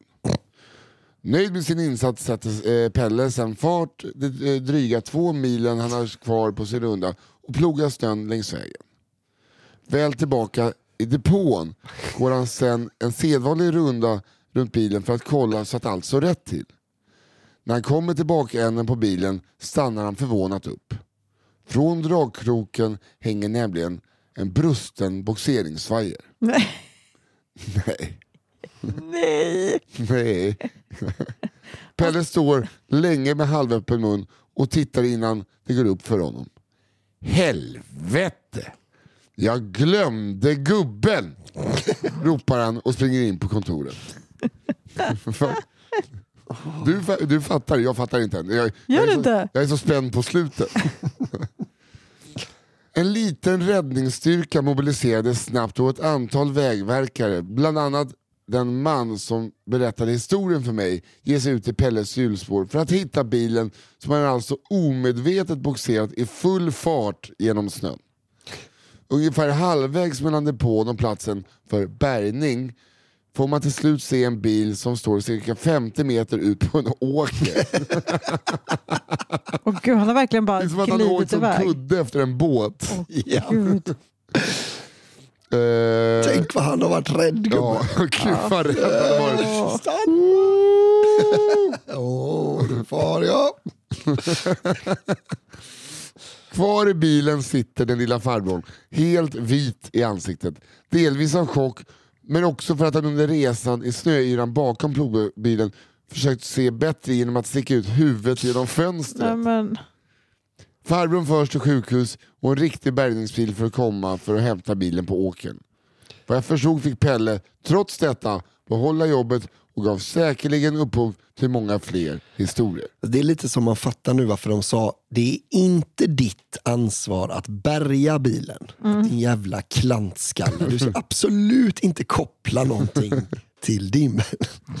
Nöjd med sin insats sätter eh, Pelle sen fart de eh, dryga två milen han har kvar på sin runda och plogar snön längs vägen. Väl tillbaka i depån går han sen en sedvanlig runda runt bilen för att kolla så att allt står rätt till. När han kommer till bakänden på bilen stannar han förvånat upp. Från dragkroken hänger nämligen en brusten boxeringsvajer.
Nej.
Nej.
Nej.
Nej. Pelle står länge med halvöppen mun och tittar innan det går upp för honom. Helvete! Jag glömde gubben! ropar han och springer in på kontoret. Du, du fattar, jag fattar inte än. Jag, jag, är så,
inte?
jag är så spänd på slutet. En liten räddningsstyrka mobiliserades snabbt och ett antal vägverkare, bland annat den man som berättade historien för mig, ger sig ut i Pelles hjulspår för att hitta bilen som han alltså omedvetet boxerat i full fart genom snön. Ungefär halvvägs mellan depån och platsen för bärgning får man till slut se en bil som står cirka 50 meter ut på en åker.
Åh gud, han har verkligen bara
Det är som att han har åkt
glidit
som
iväg.
kudde efter en båt.
Åh,
Ja.
Gud.
Eh,
Tänk vad han har varit rädd gubben.
Ja, gud vad rädd han har varit.
Åh, du far jag.
Kvar i bilen sitter den lilla farbrorn, helt vit i ansiktet. Delvis av chock, men också för att han under resan i snöyran bakom plogbilen försökt se bättre genom att sticka ut huvudet genom fönstret.
men,
Farbrorn förs till sjukhus och en riktig bärgningsbil för att komma för att hämta bilen på åkern. Vad jag förstod fick Pelle, trots detta, behålla jobbet och gav säkerligen upphov till många fler historier.
Det är lite som man fattar nu varför de sa det är inte ditt ansvar att bärga bilen. Din jävla klantskalle. Du ska absolut inte koppla någonting till.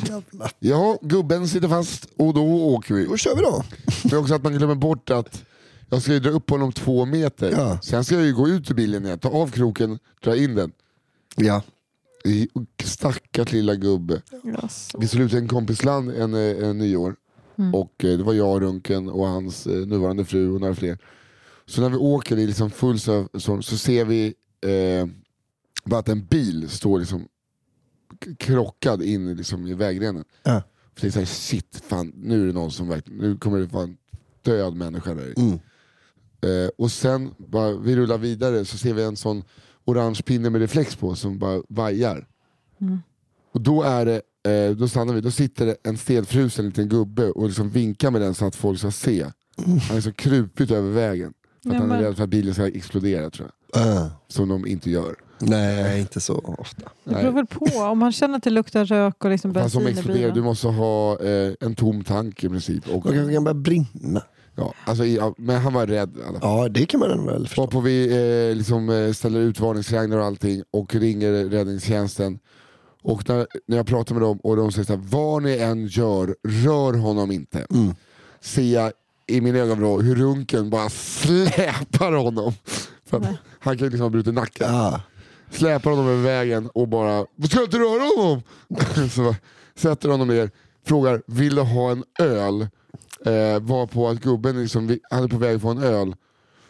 Jävla.
Ja, gubben sitter fast och då åker vi.
Då kör vi då.
Det är också att man glömmer bort att jag ska ju dra upp honom två meter.
Ja.
Sen ska jag ju gå ut ur bilen igen, ta av kroken, dra in den.
Ja.
I- Stackars lilla gubbe.
alltså.
Vi skulle ut till en kompisland en, eh, en nyår. Och eh, det var jag, Runken och hans eh, nuvarande fru och några fler. Så när vi åker i liksom full så, så, så ser vi eh, bara att en bil står liksom krockad in liksom i vägrenen.
Ja.
För det är såhär, shit, fan, nu är det någon som verkligen, nu kommer det vara en död människa där i.
Mm.
Eh, och sen, bara, vi rullar vidare, så ser vi en sån orange pinne med reflex på som bara vajar. Och då är det, eh, då stannar vi, då sitter det en stelfrusen liten gubbe och liksom vinkar med den så att folk ska se. Han är så krupigt över vägen. För att han är
men-
rädd för att bilen ska explodera tror jag.
Ah.
Som de inte gör.
Nej, inte så ofta.
Det beror väl på. Om man känner att det luktar rök och liksom
Fast som
bensin i
exploderar, du
bilen.
måste ha eh, en tom tank i princip. Och,
De kanske kan börja brinna.
Ja, alltså, ja, men han var rädd i alla fall.
Ja, det kan man väl förstå.
Varpå vi eh, liksom, eh, ställer ut varningssignaler och allting och ringer räddningstjänsten. Och när, när jag pratar med dem och de säger så här, vad ni än gör, rör honom inte.
Mm.
Ser jag i min ögonvrå hur runken bara släpar honom. För att han kan ju liksom ha brutit nacken.
Ja.
Släpar honom över vägen och bara, "Vad ska jag inte röra honom? så sätter honom ner, frågar, vill du ha en öl? Eh, var på att gubben liksom, han är på väg att få en öl.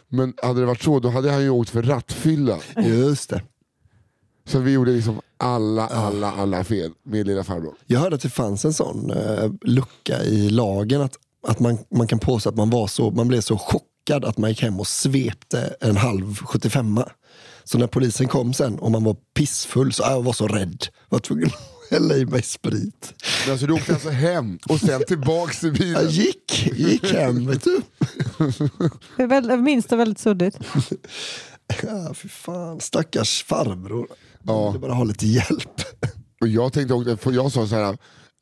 Men hade det varit så, då hade han ju åkt för rattfylla.
Just det.
Så vi gjorde liksom alla, alla, alla fel med lilla farbror.
Jag hörde att det fanns en sån eh, lucka i lagen att, att man, man kan påstå att man, var så, man blev så chockad att man gick hem och svepte en halv 75 Så när polisen kom sen och man var pissfull så jag var så rädd. Var tvungen hälla i mig sprit.
Men alltså, du åkte alltså hem och sen tillbaks i
Jag
bilen.
gick, gick hem vet du.
Det är väl, minst är väldigt suddigt.
Ja, fy fan, stackars farbror.
Ja.
Jag bara ha lite hjälp.
Och jag tänkte, också- för jag sa så här,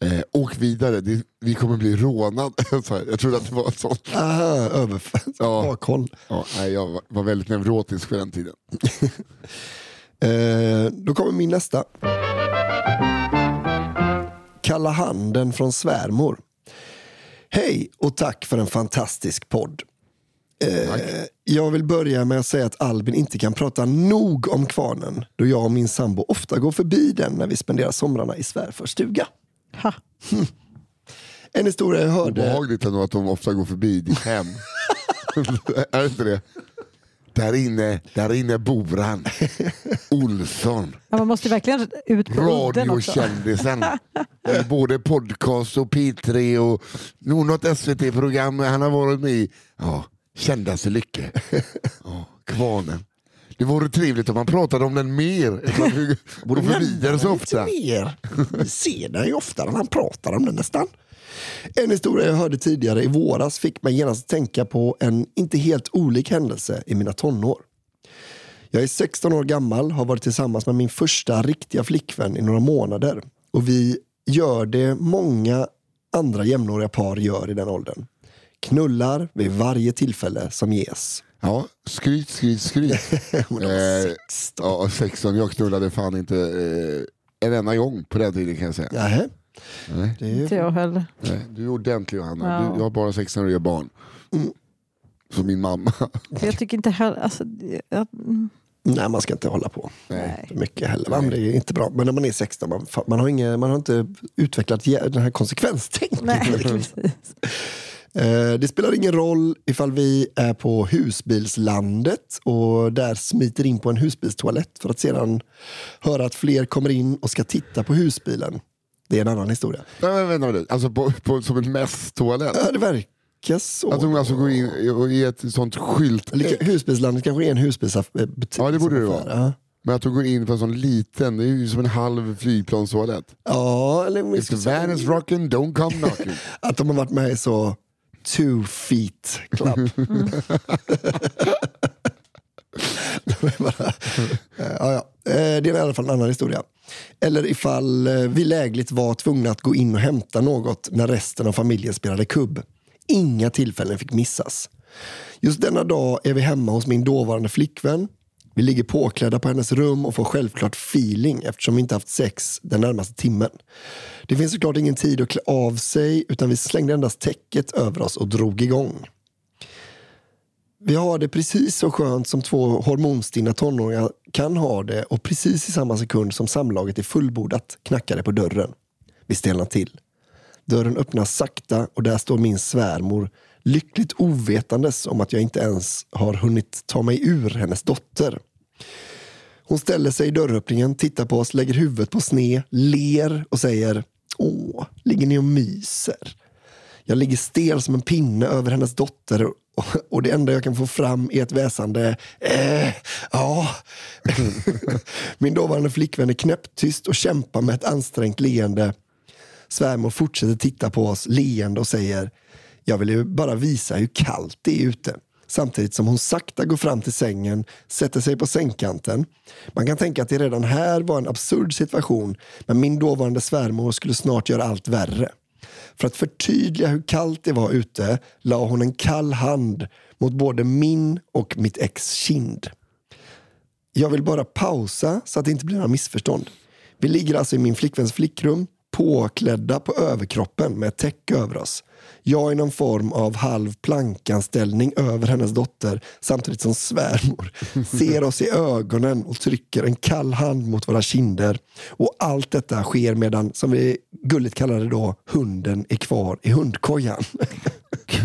eh, åk vidare, det, vi kommer bli rånade. Så här, jag trodde att det var sånt.
Aha, överfall.
Ja.
Bakhåll.
Ja, nej, jag var- var väldigt neurotisk på den tiden.
Eh, då kommer min nästa. Kalla handen från svärmor. Hej och tack för en fantastisk podd. Eh, jag vill börja med att säga att Albin inte kan prata nog om kvarnen då jag och min sambo ofta går förbi den när vi spenderar somrarna i svärfars stuga.
Ha.
En historia jag hörde.
Obehagligt ändå att de ofta går förbi ditt hem. är det inte det? Där inne, där inne bor han. Olsson.
Ja, man måste verkligen ut på.
Radiokändisen. Både podcast och P3 och nog något SVT-program han har varit med i. Ja, Kändaste Lycke. Ja, kvarnen. Det vore trevligt om man pratade om den mer. Går förbi den så ofta.
Mer. Vi ser den ju oftare än han pratar om den nästan. En historia jag hörde tidigare i våras fick mig genast tänka på en inte helt olik händelse i mina tonår. Jag är 16 år gammal, har varit tillsammans med min första riktiga flickvän i några månader. Och vi gör det många andra jämnåriga par gör i den åldern. Knullar vid varje tillfälle som ges.
Ja, skryt, skryt, skryt.
De var
Eh,
16.
Ja, 16. Jag knullade fan inte eh, en enda gång på den tiden kan jag säga. Nej.
Det är
Inte jag heller.
Nej, du är ordentlig Johanna.
Ja.
Du, jag har bara 16-åriga barn. Som min mamma.
Jag tycker inte heller... Alltså, jag, mm,
Nej, man ska inte hålla på
Nej.
för mycket heller. Man, det är inte bra. Men när man är 16, man, man, har, inga, man har inte utvecklat den här konsekvenstänket.
nej.
Eh, Det spelar ingen roll ifall vi är på husbilslandet och där smiter in på en husbilstoalett för att sedan höra att fler kommer in och ska titta på husbilen. Det är en annan historia.
Nej, men vänta nu. Alltså på, på, som en mässtoalett.
Ja, det verkar så.
Att de alltså går in i- och i ett sånt skylt.
Husbilslandet kanske är en husbilsbutik.
Ja, det borde det vara.
Ja,
Men att de går in på en sån liten, det är ju som en halv flygplanstoalett.
ja eller
If the van is rocking, don't come knocking.
att de har varit med i så two feet club. Bara, eh, ja, ja. Eh, Det är i alla fall en annan historia. Eller ifall eh, vi lägligt var tvungna att gå in och hämta något när resten av familjen spelade kubb. Inga tillfällen fick missas. Just denna dag är vi hemma hos min dåvarande flickvän. Vi ligger påklädda på hennes rum och får självklart feeling eftersom vi inte haft sex den närmaste timmen. Det finns såklart ingen tid att klä av sig utan vi slängde endast täcket över oss och drog igång. Vi har det precis så skönt som två hormonstinna tonåringar kan ha det och precis i samma sekund som samlaget är fullbordat knackar det på dörren. Vi stelnar till. Dörren öppnas sakta och där står min svärmor lyckligt ovetandes om att jag inte ens har hunnit ta mig ur hennes dotter. Hon ställer sig i dörröppningen, tittar på oss, lägger huvudet på sne, ler och säger Åh, ligger ni och myser? Jag ligger stel som en pinne över hennes dotter och, och det enda jag kan få fram är ett väsande eh, ja. Min dåvarande flickvän är knäpptyst och kämpar med ett ansträngt leende. Svärmor fortsätter titta på oss leende och säger jag vill ju bara visa hur kallt det är ute. Samtidigt som hon sakta går fram till sängen, sätter sig på sängkanten. Man kan tänka att det redan här var en absurd situation men min dåvarande svärmor skulle snart göra allt värre. För att förtydliga hur kallt det var ute la hon en kall hand mot både min och mitt ex kind. Jag vill bara pausa så att det inte blir några missförstånd. Vi ligger alltså i min flickväns flickrum, påklädda på överkroppen med ett täcke över oss. Jag i någon form av halv plankanställning över hennes dotter samtidigt som svärmor ser oss i ögonen och trycker en kall hand mot våra kinder. Och allt detta sker medan, som vi gulligt kallar det då, hunden är kvar i hundkojan.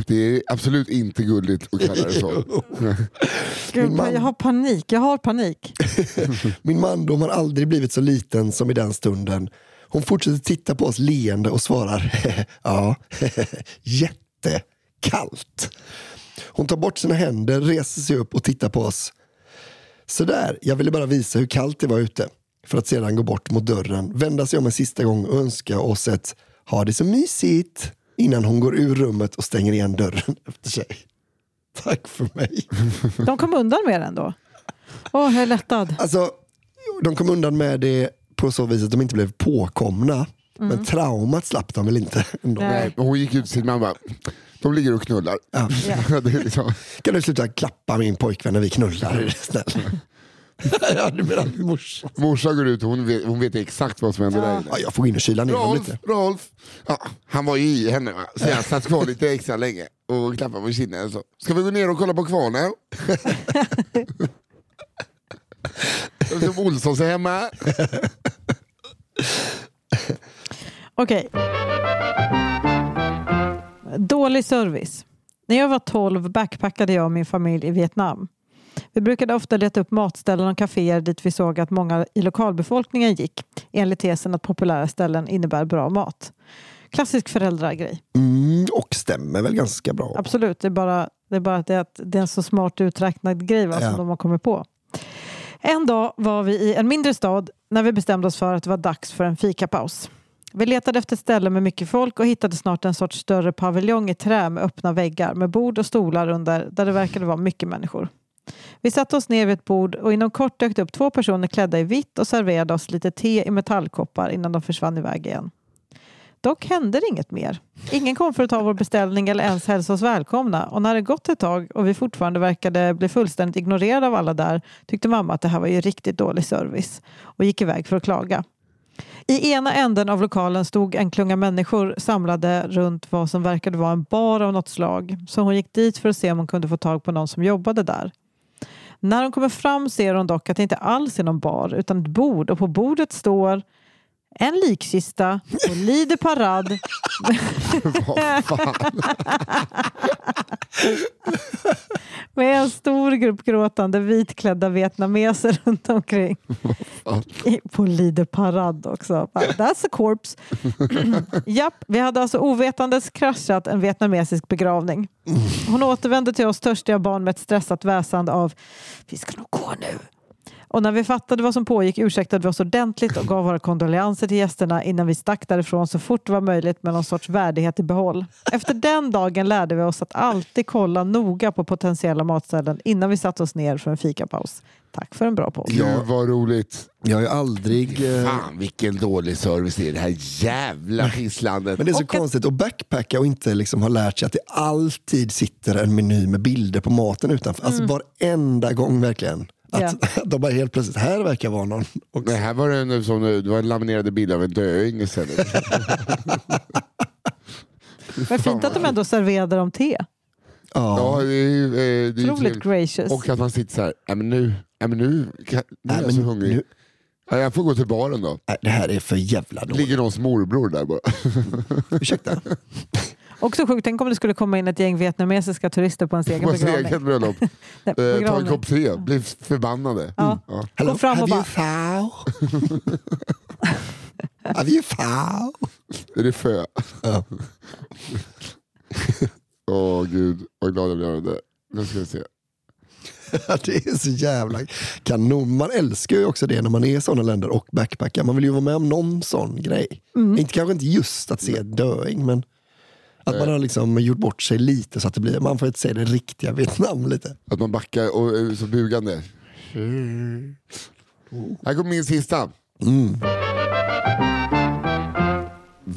Det är absolut inte gulligt att kalla det så.
Gud,
man-
jag har panik. Jag har panik.
Min mandom har aldrig blivit så liten som i den stunden. Hon fortsätter titta på oss leende och svarar ja, jättekallt. Hon tar bort sina händer, reser sig upp och tittar på oss. Sådär, jag ville bara visa hur kallt det var ute. För att sedan gå bort mot dörren, vända sig om en sista gång och önska oss ett ha det så mysigt innan hon går ur rummet och stänger igen dörren efter sig. Tack för mig.
De kom undan med den då. Åh, jag är lättad.
Alltså, de kom undan med det på så vis att de inte blev påkomna. Men traumat slapp de väl inte? Ändå.
Nej.
Nej, hon gick ut till sin mamma. De ligger och knullar.
Ja.
det är liksom,
Kan du sluta klappa min pojkvän när vi knullar? Snäll? ja, du menar morsan?
morsan går ut och hon vet, hon vet exakt vad som händer där inne.
Ja, jag får gå in och kyla ner dem
Rolf,
lite.
Rolf. Ja, han var ju i henne va? så jag satt kvar lite extra länge och klappade på kinden. Så. Ska vi gå ner och kolla på kvarnen? Som Olssons är hemma.
Okej. Dålig service. När jag var 12 backpackade jag och min familj i Vietnam. Vi brukade ofta leta upp matställen och kaféer dit vi såg att många i lokalbefolkningen gick enligt tesen att populära ställen innebär bra mat. Klassisk föräldragrej.
Mm, och stämmer väl ganska bra.
Absolut, det är bara, det är bara att det är, att det är en så smart uträknad grej va,
Ja.
som de har kommit på. En dag var vi i en mindre stad när vi bestämde oss för att det var dags för en fikapaus. Vi letade efter ställen med mycket folk och hittade snart en sorts större paviljong i trä med öppna väggar med bord och stolar under där det verkade vara mycket människor. Vi satte oss ner vid ett bord och inom kort dök det upp två personer klädda i vitt och serverade oss lite te i metallkoppar innan de försvann iväg igen. Dock hände det inget mer. Ingen kom för att ta vår beställning eller ens hälsa oss välkomna och när det gått ett tag och vi fortfarande verkade bli fullständigt ignorerade av alla där tyckte mamma att det här var ju riktigt dålig service och gick iväg för att klaga. I ena änden av lokalen stod en klunga människor samlade runt vad som verkade vara en bar av något slag så hon gick dit för att se om hon kunde få tag på någon som jobbade där. När hon kommer fram ser hon dock att det inte alls är någon bar utan ett bord och på bordet står en likkista och lider parad
Vad fan?
med en stor grupp gråtande vitklädda vietnameser runt omkring. På lider parad också. That's a corpse. Japp, vi hade alltså ovetandes kraschat en vietnamesisk begravning. Hon återvände till oss törstiga barn med ett stressat väsande av vi ska nog gå nu. Och när vi fattade vad som pågick ursäktade vi oss ordentligt och gav våra kondolenser till gästerna innan vi stack därifrån så fort det var möjligt med någon sorts värdighet i behåll. Efter den dagen lärde vi oss att alltid kolla noga på potentiella matställen innan vi satte oss ner för en fikapaus. Tack för en bra podd.
Gud vad roligt.
Jag har ju aldrig... eh,
Fan vilken dålig service det är i det här jävla pisslandet.
Men det är så
Och
konstigt att backpacka och inte liksom ha lärt sig att det alltid sitter en meny med bilder på maten utanför. Alltså varenda gång verkligen. Att de bara helt plötsligt, här verkar vara någon. Och,
Nej, här var det en, som, det var en laminerade bild av en döing istället.
Men fint att de ändå serverade dem te.
Ja,
ja.
det är, ju, eh, det är
Otroligt gracious.
Och att man sitter så här, "Nej, men nu, nej, men nu, nu är jag så hungrig.
nu-
Ja, jag får gå till baren då.
Nej, det här är för jävla dåligt.
Ligger någons morbror där bara.
Ursäkta.
Också sjukt, tänk om det skulle komma in ett gäng vietnamesiska turister på ens egen
På ens
begravning.
eget bröllop.
Nej,
Eh, ta en kopp te, blir förbannade.
Ja.
Ja.
Hello,
Gå fram och bara-
have you fow?
Är det fö?
Ja.
Åh gud, vad glad jag blir av det. Nu ska vi se.
det är så jävla kanon. Man älskar ju också det när man är i sådana länder och backpackar. Man vill ju vara med om någon sån grej.
Mm.
Inte, kanske inte just att se döing, men att man har liksom gjort bort sig lite så att det blir, man får inte se det riktiga Vietnam lite.
Att man backar och är så bugande. Här kommer min sista.
Mm.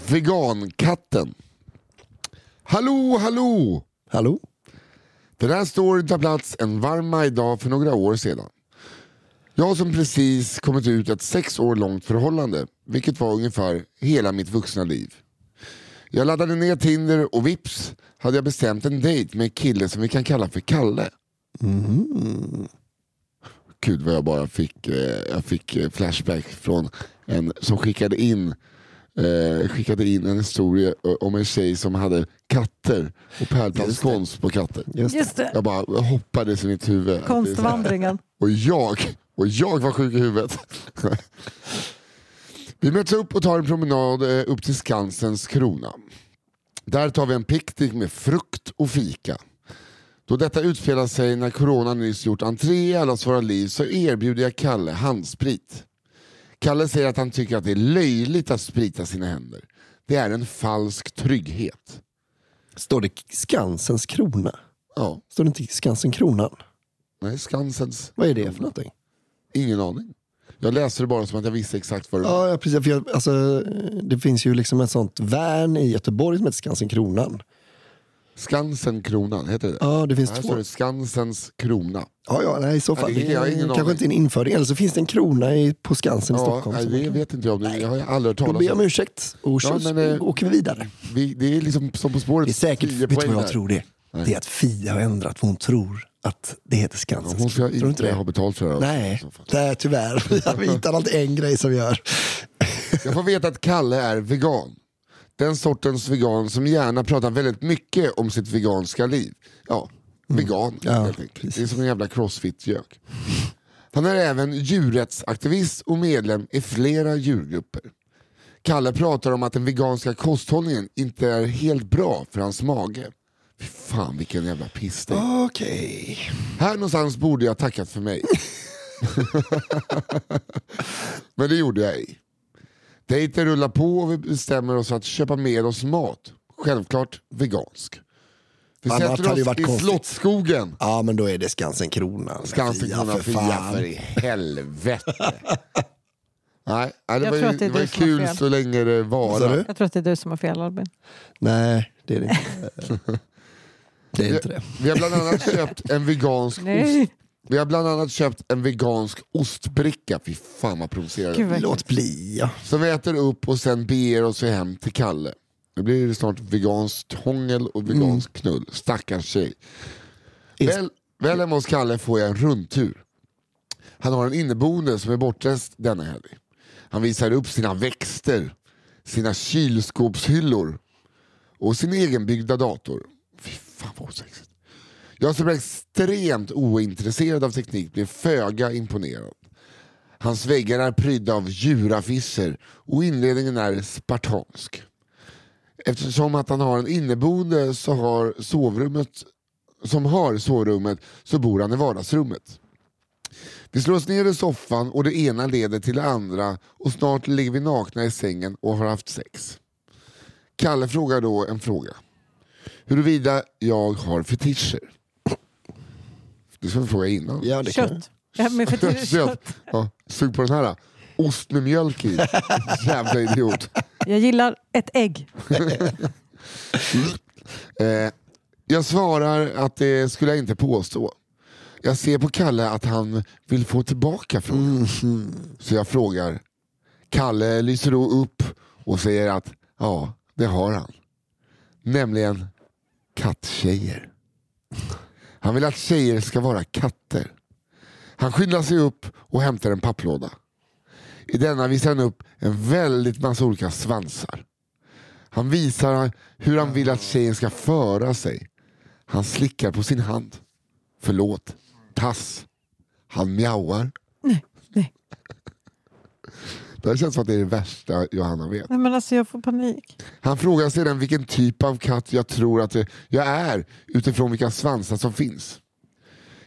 Vegankatten. Hallå, hallå!
Hallå?
Den här storyn tar plats en varm majdag för några år sedan. Jag som precis kommit ut ett sex år långt förhållande, vilket var ungefär hela mitt vuxna liv. Jag laddade ner Tinder och vips hade jag bestämt en dejt med en kille som vi kan kalla för Kalle. Gud vad jag bara fick, eh, jag fick eh, flashback från en som skickade in eh, skickade in en historia eh, om en tjej som hade katter och pärlblandskonst på katter.
Just det.
Just det,
Jag bara hoppades i mitt huvud.
konstvandringen.
Och jag, och jag var sjuk i huvudet. Vi möts upp och tar en promenad eh, upp till Skansens krona. Där tar vi en picknick med frukt och fika. Då detta utspelar sig när corona nyss gjort entré i allas våra liv så erbjuder jag Kalle handsprit. Kalle säger att han tycker att det är löjligt att sprita sina händer. Det är en falsk trygghet.
Står det Skansens krona?
Ja,
Står det inte Skansen kronan?
nej, Skansens...
Vad är det för någonting?
Ingen aning. Jag läste det bara som att jag visste exakt vad det var.
Ja, precis. För jag, alltså, det finns ju liksom ett sånt värn i Göteborg som heter Skansen kronan.
Skansen kronan, heter det
Ja, det finns
Här
två.
står det Skansens krona.
Ja, ja, nej, i så fall.
Ja, det-
det
jag har
är
ingen
kanske
aning.
inte en införing. Eller så finns det en krona i, på Skansen i
Ja,
Stockholm.
nej, det
kan-
vet inte jag om. Det. Jag har aldrig hört
Då
talas
ber jag om
om.
ursäkt och
Ja, men, eh,
åker vi vidare.
Vi, det är liksom som På spåret.
Det är säkert,
10
vet du vad jag
där.
tror det
Nej.
Det är att Fia har ändrat för hon tror att det heter
Ja,
Skansens
hon ska inte
inte
ha
det?
betalt för det.
Nej,
fall.
nej, tyvärr. Vi hittar alltid en grej som gör.
Jag får veta att Kalle är vegan. Den sortens vegan som gärna pratar väldigt mycket om sitt veganska liv. Ja, vegan
Mm. Ja,
helt enkelt. Det är som en jävla crossfit-gök. Han är även djurrättsaktivist och medlem i flera djurgrupper. Kalle pratar om att den veganska kosthållningen inte är helt bra för hans mage. Fan vilken jävla piss det är.
Okej.
Här någonstans borde jag tackat för mig. Men det gjorde jag ej. Dejten rullar på och vi bestämmer oss för att köpa med oss mat. Självklart vegansk. Vi
Annars
sätter
hade det
oss
varit
i
konstigt.
Slottsskogen.
Ja, men då är det Skansen Kronan.
Skansen
Fia för fan.
för i helvete. Nej, nej, det
Jag
var,
tror
ju,
att det är
det var
du
ju
som har
kul
fel.
så länge det
Vad sa
var.
du?
Jag tror att det är du som har fel Albin.
Nej, det är det inte. Det är inte det.
Vi har bland annat köpt en vegansk ost. Vi har bland annat köpt en vegansk ostbricka. Fy fan vad provocerande.
Låt bli ja.
Som vi äter upp och sen beger oss hem till Kalle. Nu blir det snart veganskt hångel och vegansk knull. Stackars tjej.
Is-
Väl, väl hemma hos Kalle får jag en rundtur. Han har en inneboende som är bortrest denna helg. Han visar upp sina växter, sina kylskåpshyllor och sin egenbyggda dator. Fan vad osexigt. Jag som är extremt ointresserad av teknik blir föga imponerad. Hans väggar är prydda av djuraffischer och inredningen är spartansk. Eftersom att han har en inneboende så har sovrummet, som har sovrummet så bor han i vardagsrummet. Vi slår oss ner i soffan och det ena leder till det andra och snart ligger vi nakna i sängen och har haft sex. Kalle frågar då en fråga. Huruvida jag har fetischer. Det ska vi fråga innan.
Ja, det kan jag.
Kött. Ja, men för det är
Kött.
kött.
Ja, sug på den här. Ost med mjölk i. Jävla idiot.
Jag gillar ett ägg.
Eh, jag svarar att det skulle jag inte påstå. Jag ser på Kalle att han vill få tillbaka frågan. Så jag frågar. Kalle lyser då upp och säger att ja, det har han. Nämligen katttjejer. Han vill att tjejer ska vara katter. Han skyndar sig upp och hämtar en papplåda. I denna visar han upp en väldigt massa olika svansar. Han visar hur han vill att tjejen ska föra sig. Han slickar på sin hand. Förlåt. Tass. Han mjauar.
Nej, nej.
Det här känns som att det är det värsta Johanna vet.
Nej, men alltså jag får panik.
Han frågar sedan vilken typ av katt jag tror att jag är utifrån vilka svansar som finns.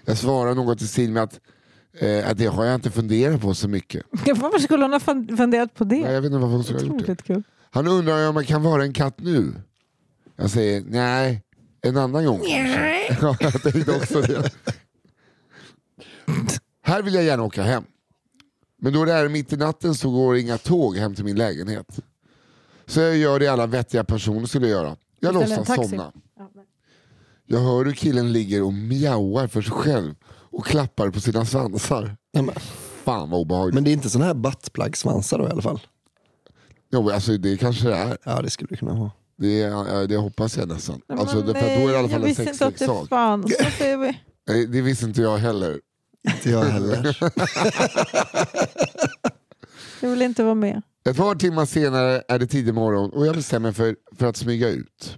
Jag svarar något i stil med att, eh, att det har jag inte funderat på så mycket.
Varför skulle hon ha fun- funderat på det?
Nej, jag vet inte varför hon skulle ha gjort det.
Kul.
Han undrar om jag kan vara en katt nu. Jag säger nej, en annan gång kanske. Ja, jag tänkte också det. Här vill jag gärna åka hem. Men då det är mitt i natten så går inga tåg hem till min lägenhet. Så jag gör det alla vettiga personer skulle göra. Jag låtsas somna.
Ja,
Jag hör hur killen ligger och mjauar för sig själv och klappar på sina svansar.
Nej, men,
Fan vad obehagligt.
men det är inte sådana här buttplug-svansar då i alla fall?
Jo, alltså, det kanske det är.
Ja, det skulle det kunna vara.
Det, är- det hoppas jag nästan.
Nej,
Alltså,
men
det, för då är det i alla
nej,
fall
jag
en
visste inte att det
sexleksak. Nej, Det visste inte jag heller.
Inte jag heller.
Jag vill inte vara med.
Ett par timmar senare är det tidig morgon och jag bestämmer mig för, för att smyga ut.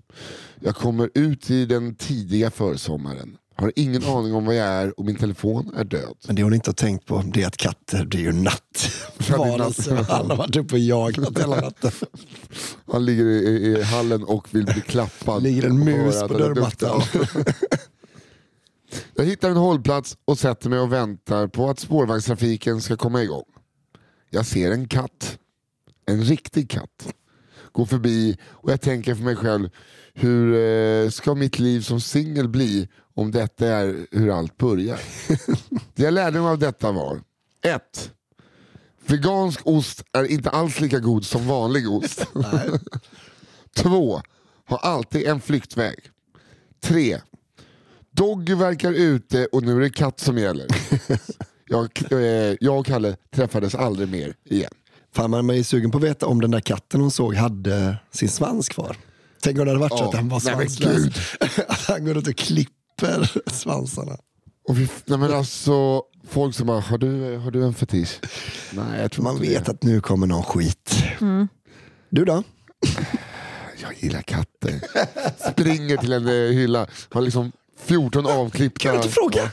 Jag kommer ut i den tidiga försommaren. Har ingen aning om vad jag är och min telefon är död.
Men det hon inte har tänkt på det är att katter blir ju natt. Varelser. Han har varit uppe och jagat hela natten.
Han ligger i, i, hallen och vill bli klappad.
Ligger en mus på dörrmattan.
Jag hittar en hållplats och sätter mig och väntar på att spårvagnstrafiken ska komma igång. Jag ser en katt. En riktig katt. Gå förbi och jag tänker för mig själv, hur eh, ska mitt liv som singel bli om detta är hur allt börjar? Det jag lärde mig av detta var 1. Vegansk ost är inte alls lika god som vanlig ost. Två, Ha alltid en flyktväg. Tre, Doggy verkar ute och nu är det katt som gäller. Jag, eh, jag och Kalle träffades aldrig mer igen.
Fan, man är sugen på att veta om den där katten hon såg hade sin svans kvar. Tänk om det hade varit så
Ja,
att han var svanslös. Att han går runt och klipper svansarna.
Och vi, nej men alltså, folk som bara, har du, har du en fetisch? Nej, jag tror
Man
inte
vet
det.
att nu kommer någon skit. Du då?
jag gillar katter. Springer till en eh, hylla, har liksom 14 avklippta...
Kan du inte fråga?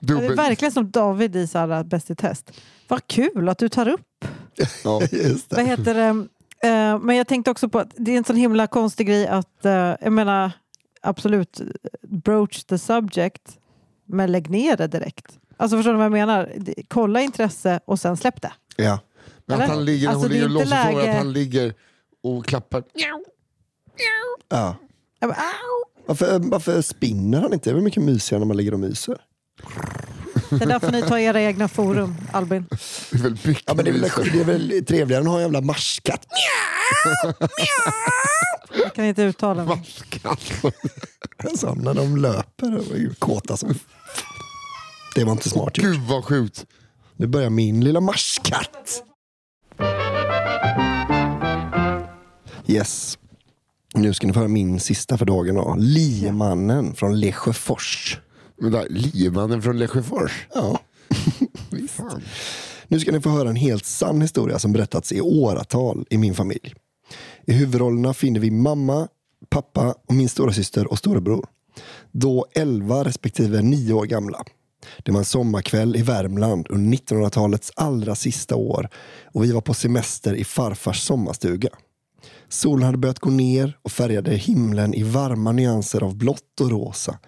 Det är verkligen som David i Sara Bäst i test. Vad kul att du tar upp.
ja.
Vad heter det? Eh, men jag tänkte också på att det är en sån himla konstig grej att, eh, jag menar, absolut, broach the subject, men lägg ner det direkt. Alltså förstår du vad jag menar? Kolla intresse och sen släpp det.
Ja.
Men att
Eller?
han ligger,
Alltså,
hon ligger och låtsas
läge-
att han ligger och klappar.
Ja.
"Au!"
Varför, varför spinner han inte? Det är väl mycket mysigare när man ligger och myser.
Det där får ni ta i era egna forum, Albin.
Det är väl mycket
Ja, men det, är väl, det är väl trevligare än att ha en jävla marskatt.
Jag kan inte uttala mig.
Maskat.
Som när de löper och är kåta som... Det var inte smart gjort.
Gud vad sjukt.
Nu börjar min lilla marskatt. Yes. Nu ska ni få höra min sista för dagen. Då. Liemannen från Lesjöfors.
Liemannen från Lesjöfors.
Ja.
Fan.
Nu ska ni få höra en helt sann historia som berättats i åratal i min familj. I huvudrollerna finner vi mamma, pappa och min stora syster och storebror. Då 11 respektive 9 år gamla. Det var en sommarkväll i Värmland under 1900-talets allra sista år och vi var på semester i farfars sommarstuga. Solen hade börjat gå ner och färgade himlen i varma nyanser av blått och rosa.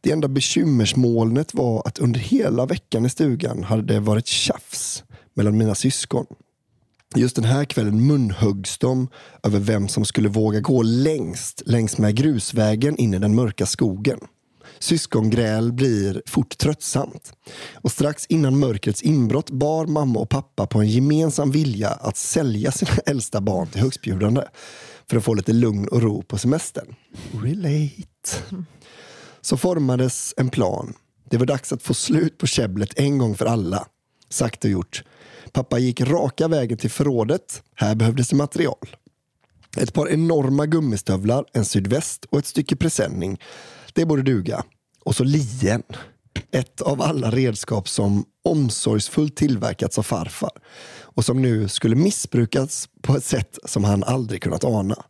Det enda bekymmersmolnet var att under hela veckan i stugan hade det varit tjafs mellan mina syskon. Just den här kvällen munhöggs de över vem som skulle våga gå längst längs med grusvägen in i den mörka skogen. Syskongräl blir fort tröttsamt. Och strax innan mörkrets inbrott bar mamma och pappa på en gemensam vilja att sälja sina äldsta barn till högstbjudande för att få lite lugn och ro på semestern. Relate. Så formades en plan. Det var dags att få slut på käbblet en gång för alla. Sagt och gjort. Pappa gick raka vägen till förrådet. Här behövdes det material. Ett par enorma gummistövlar, en sydväst och ett stycke presenning. Det borde duga. Och så lien. Ett av alla redskap som omsorgsfullt tillverkats av farfar och som nu skulle missbrukas på ett sätt som han aldrig kunnat ana.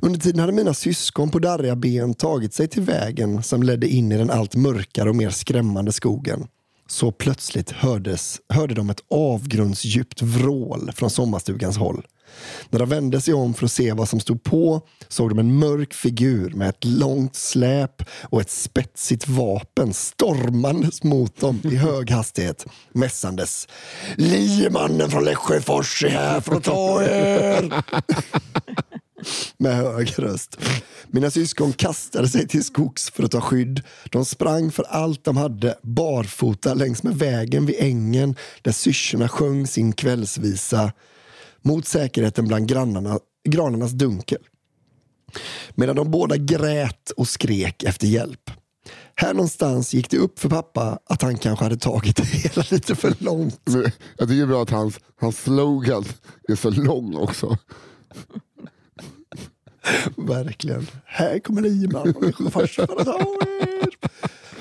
Under tiden hade mina syskon på darriga ben tagit sig till vägen som ledde in i den allt mörkare och mer skrämmande skogen. Så plötsligt hördes, hörde de ett avgrundsdjupt vrål från sommarstugans håll. När de vände sig om för att se vad som stod på såg de en mörk figur med ett långt släp och ett spetsigt vapen stormandes mot dem i hög hastighet, mässandes. Liemannen från Lesjöfors är här för att ta er! med hög röst. Mina syskon kastade sig till skogs för att ta skydd. De sprang för allt de hade, barfota längs med vägen vid ängen där syrsorna sjöng sin kvällsvisa mot säkerheten bland grannarna, granarnas dunkel. Medan de båda grät och skrek efter hjälp. Här någonstans gick det upp för pappa att han kanske hade tagit det hela lite för långt.
Men Jag tycker det är bra att hans, hans slogan är så lång också.
Verkligen. Här kommer Liman och min för.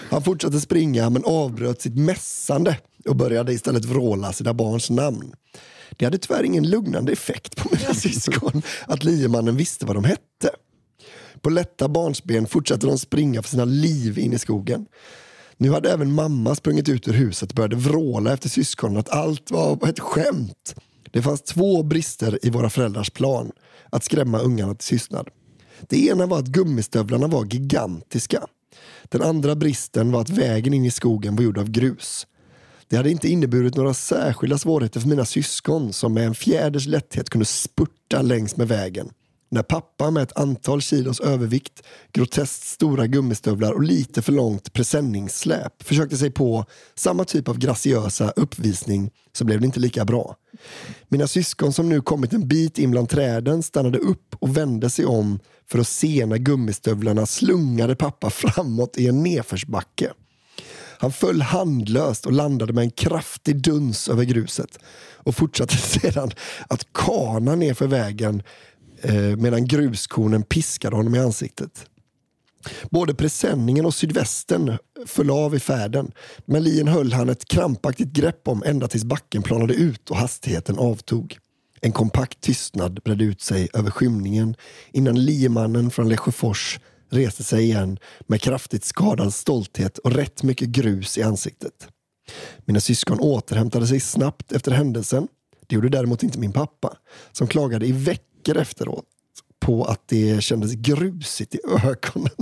Han fortsatte springa men avbröt sitt mässande och började istället vråla sina barns namn. Det hade tyvärr ingen lugnande effekt på mina syskon att liemannen visste vad de hette. På lätta barnsben fortsatte de springa för sina liv in i skogen. Nu hade även mamma sprungit ut ur huset och började vråla efter syskonen att allt var ett skämt. Det fanns två brister i våra föräldrars plan att skrämma ungarna till tystnad. Det ena var att gummistövlarna var gigantiska. Den andra bristen var att vägen in i skogen var gjord av grus. Det hade inte inneburit några särskilda svårigheter för mina syskon som med en fjäders lätthet kunde spurta längs med vägen. När pappa med ett antal kilos övervikt, groteskt stora gummistövlar och lite för långt presenningssläp försökte sig på samma typ av graciösa uppvisning så blev det inte lika bra. Mina syskon som nu kommit en bit in bland träden stannade upp och vände sig om för att se när gummistövlarna slungade pappa framåt i en nedförsbacke. Han föll handlöst och landade med en kraftig duns över gruset och fortsatte sedan att kana nerför vägen eh, medan gruskornen piskade honom i ansiktet. Både presenningen och sydvästen föll av i färden men lien höll han ett krampaktigt grepp om ända tills backen planade ut och hastigheten avtog. En kompakt tystnad bredde ut sig över skymningen innan liemannen från Lesjöfors reste sig igen med kraftigt skadad stolthet och rätt mycket grus i ansiktet. Mina syskon återhämtade sig snabbt efter händelsen. Det gjorde däremot inte min pappa, som klagade i veckor efteråt på att det kändes grusigt i ögonen.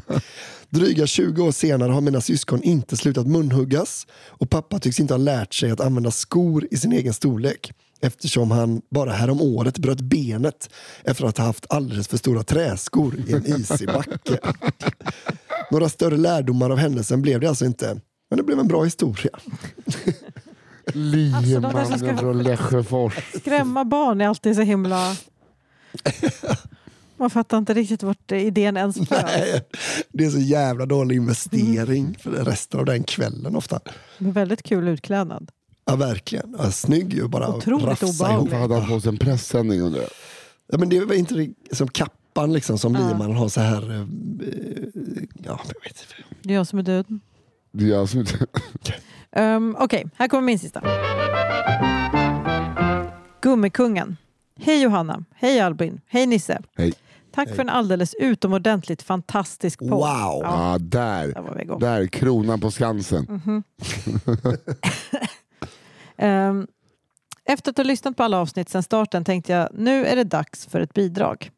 Dryga 20 år senare har mina syskon inte slutat munhuggas och pappa tycks inte ha lärt sig att använda skor i sin egen storlek eftersom han bara härom året bröt benet efter att ha haft alldeles för stora träskor i en isig backe. Några större lärdomar av händelsen blev det alltså inte, men det blev en bra historia.
Liemannen
Alltså, ska-
från Lesjöfors.
Skrämma barn är alltid så himla... Man fattar inte riktigt vart idén ens föds.
Nej, Det är så jävla dålig investering för resten av den kvällen ofta.
Men Väldigt kul utklädnad.
Ja, verkligen. Ja, snygg ju bara.
Otroligt obehaglig.
Hade han på sig en pressändning undrar jag?
Ja, men det är inte det- som kappan liksom, som
Ja.
liemannen har så här... eh, Ja, jag vet inte.
Det är jag som är död.
Det är jag som inte...
Um, Okej, här kommer min sista. Gummikungen. Hej Johanna, hej Albin, hej Nisse.
Hej.
Tack för en alldeles utomordentligt fantastisk podd.
Wow!
Ja,
Ja, där.
där.
Där, kronan på Skansen.
Mhm. Ehm, efter att ha lyssnat på alla avsnitt sedan starten tänkte jag nu är det dags för ett bidrag.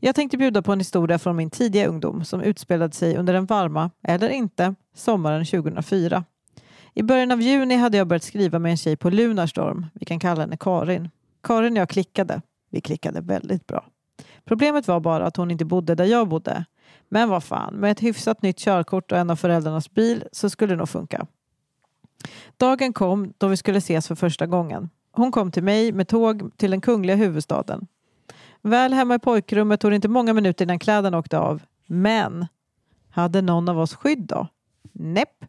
Jag tänkte bjuda på en historia från min tidiga ungdom som utspelade sig under den varma, eller inte, sommaren 2004. I början av juni hade jag börjat skriva med en tjej på Lunarstorm. Vi kan kalla henne Karin. Karin och jag klickade. Vi klickade väldigt bra. Problemet var bara att hon inte bodde där jag bodde. Men vad fan, med ett hyfsat nytt körkort och en av föräldrarnas bil så skulle det nog funka. Dagen kom då vi skulle ses för första gången. Hon kom till mig med tåg till den kungliga huvudstaden. Väl hemma i pojkrummet tog det inte många minuter innan kläderna åkte av. Men hade någon av oss skydd då? Näpp.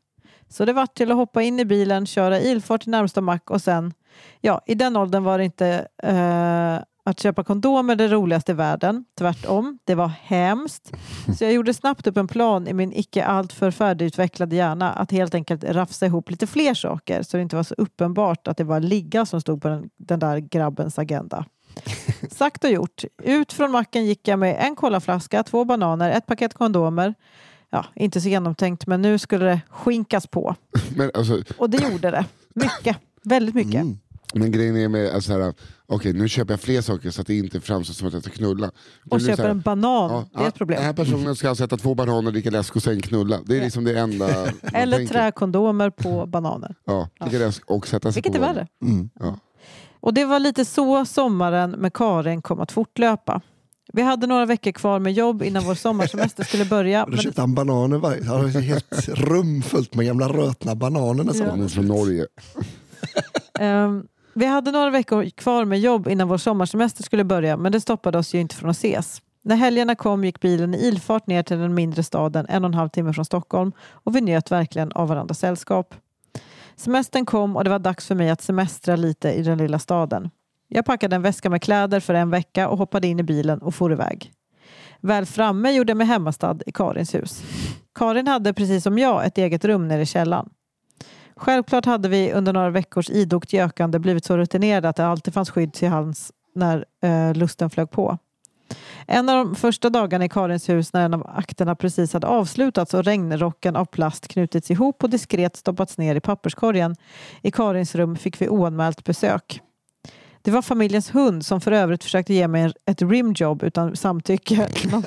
Så det var till att hoppa in i bilen, köra ilfart till närmsta mack och sen, ja, i den åldern var det inte eh, att köpa kondomer det roligaste i världen. Tvärtom, det var hemskt. Så jag gjorde snabbt upp en plan i min icke alltför färdigutvecklade hjärna att helt enkelt rafsa ihop lite fler saker så det inte var så uppenbart att det var ligga som stod på den, den där grabbens agenda. Sagt och gjort. Ut från macken gick jag med en kolaflaska, två bananer, ett paket kondomer. Ja, inte så genomtänkt, men nu skulle det skinkas på.
Men, alltså,
Och det gjorde det. Mycket. Väldigt mycket.
Mm.
men grejen är med, alltså, här, okej nu köper jag fler saker så att det inte framstår som att jag ska knulla.
Och
blir så
köper
här,
en banan.
ja,
det är
ja,
ett problem.
Den här personen ska alltså äta två bananer, dricka läsk och sen knulla. Det är
Ja.
liksom det enda
Eller träkondomer på bananer.
Ja, dricka läsk och sätta sig
Vilket
på
är värre.
Mm.
Ja.
Och det var lite så sommaren med Karin kom att fortlöpa. Vi hade några veckor kvar med jobb innan vår sommarsemester skulle börja.
Då
Men
köpte han bananer varje Han har ett helt rum fullt med gamla rötna bananer nästan.
Ja.
Han är från Norge.
Ehm, vi hade några veckor kvar med jobb innan vår sommarsemester skulle börja men det stoppade oss ju inte från att ses. När helgerna kom gick bilen i ilfart ner till den mindre staden en och en halv timme från Stockholm och vi njöt verkligen av varandras sällskap. Semestern kom och det var dags för mig att semestra lite i den lilla staden. Jag packade en väska med kläder för en vecka och hoppade in i bilen och for iväg. Väl framme gjorde jag mig hemmastad i Karins hus. Karin hade precis som jag ett eget rum nere i källaren. Självklart hade vi under några veckors idogt gökande blivit så rutinerade att det alltid fanns skydd till hands när eh, lusten flög på. En av de första dagarna i Karins hus när en av akterna precis hade avslutats och regnrocken av plast knutits ihop och diskret stoppats ner i papperskorgen i Karins rum fick vi oanmält besök. Det var familjens hund som för övrigt försökte ge mig ett rimjob utan samtycke någon,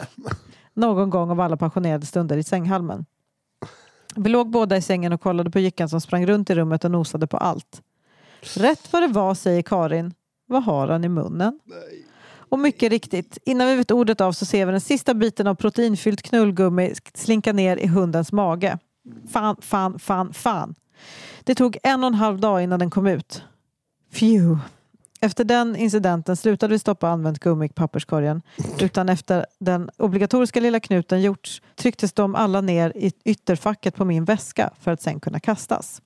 någon gång av alla passionerade stunder i sänghalmen. Vi låg båda i sängen och kollade på jyckan som sprang runt i rummet och nosade på allt. Rätt vad det var säger Karin. Vad har han i munnen? Och mycket riktigt, innan vi vet ordet av så ser vi den sista biten av proteinfyllt knullgummi slinka ner i hundens mage. Fan, fan, fan, fan. Det tog en och en halv dag innan den kom ut. Phew. Efter den incidenten slutade vi stoppa använt gummi i papperskorgen. Utan efter den obligatoriska lilla knuten gjorts trycktes de alla ner i ytterfacket på min väska för att sen kunna kastas.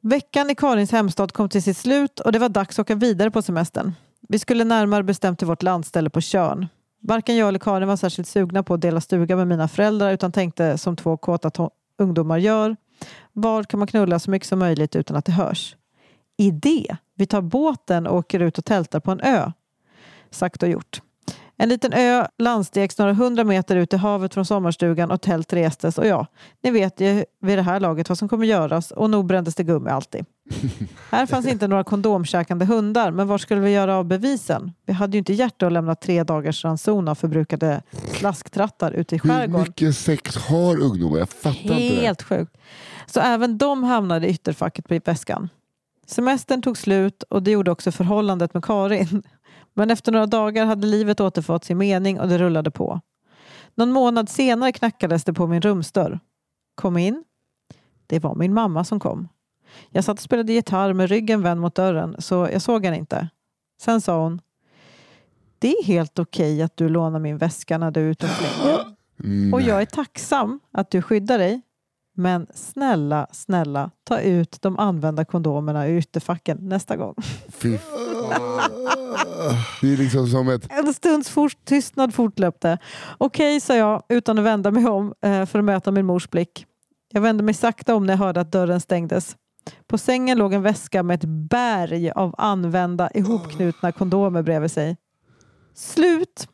Veckan i Karins hemstad kom till sitt slut och det var dags att åka vidare på semestern. Vi skulle närmare bestämt till vårt landställe på Tjörn. Varken jag eller Karin var särskilt sugna på att dela stuga med mina föräldrar utan tänkte som två kåta ungdomar gör. Var kan man knulla så mycket som möjligt utan att det hörs? Idé! Vi tar båten och åker ut och tältar på en ö. Sagt och gjort. En liten ö landstegs några hundra meter ut i havet från sommarstugan och tält restes och ja, ni vet ju vid det här laget vad som kommer göras och nog brändes det gummi alltid. här fanns inte några kondomkäkande hundar, men var skulle vi göra av bevisen? Vi hade ju inte hjärta att lämna tre dagars ranson av förbrukade slasktrattar ute i
Hur
skärgården.
mycket sex har ungdomar? Jag fattar inte det.
Helt sjukt. Så även de hamnade i ytterfacket på väskan. Semestern tog slut och det gjorde också förhållandet med Karin. Men efter några dagar hade livet återfått sin mening och det rullade på. Någon månad senare knackades det på min rumsdörr. Kom in. Det var min mamma som kom. Jag satt och spelade gitarr med ryggen vänd mot dörren så jag såg henne inte. Sen sa hon. Det är helt okej att du lånar min väska när du är ute och flyger.
Mm.
Och jag är tacksam att du skyddar dig. Men snälla, snälla, ta ut de använda kondomerna ur ytterfacken nästa gång.
Fy. Det är liksom som ett...
En stunds fort, tystnad fortlöpte. Okej, sa jag utan att vända mig om eh, för att möta min mors blick. Jag vände mig sakta om när jag hörde att dörren stängdes. På sängen låg en väska med ett berg av använda ihopknutna kondomer bredvid sig. Slut!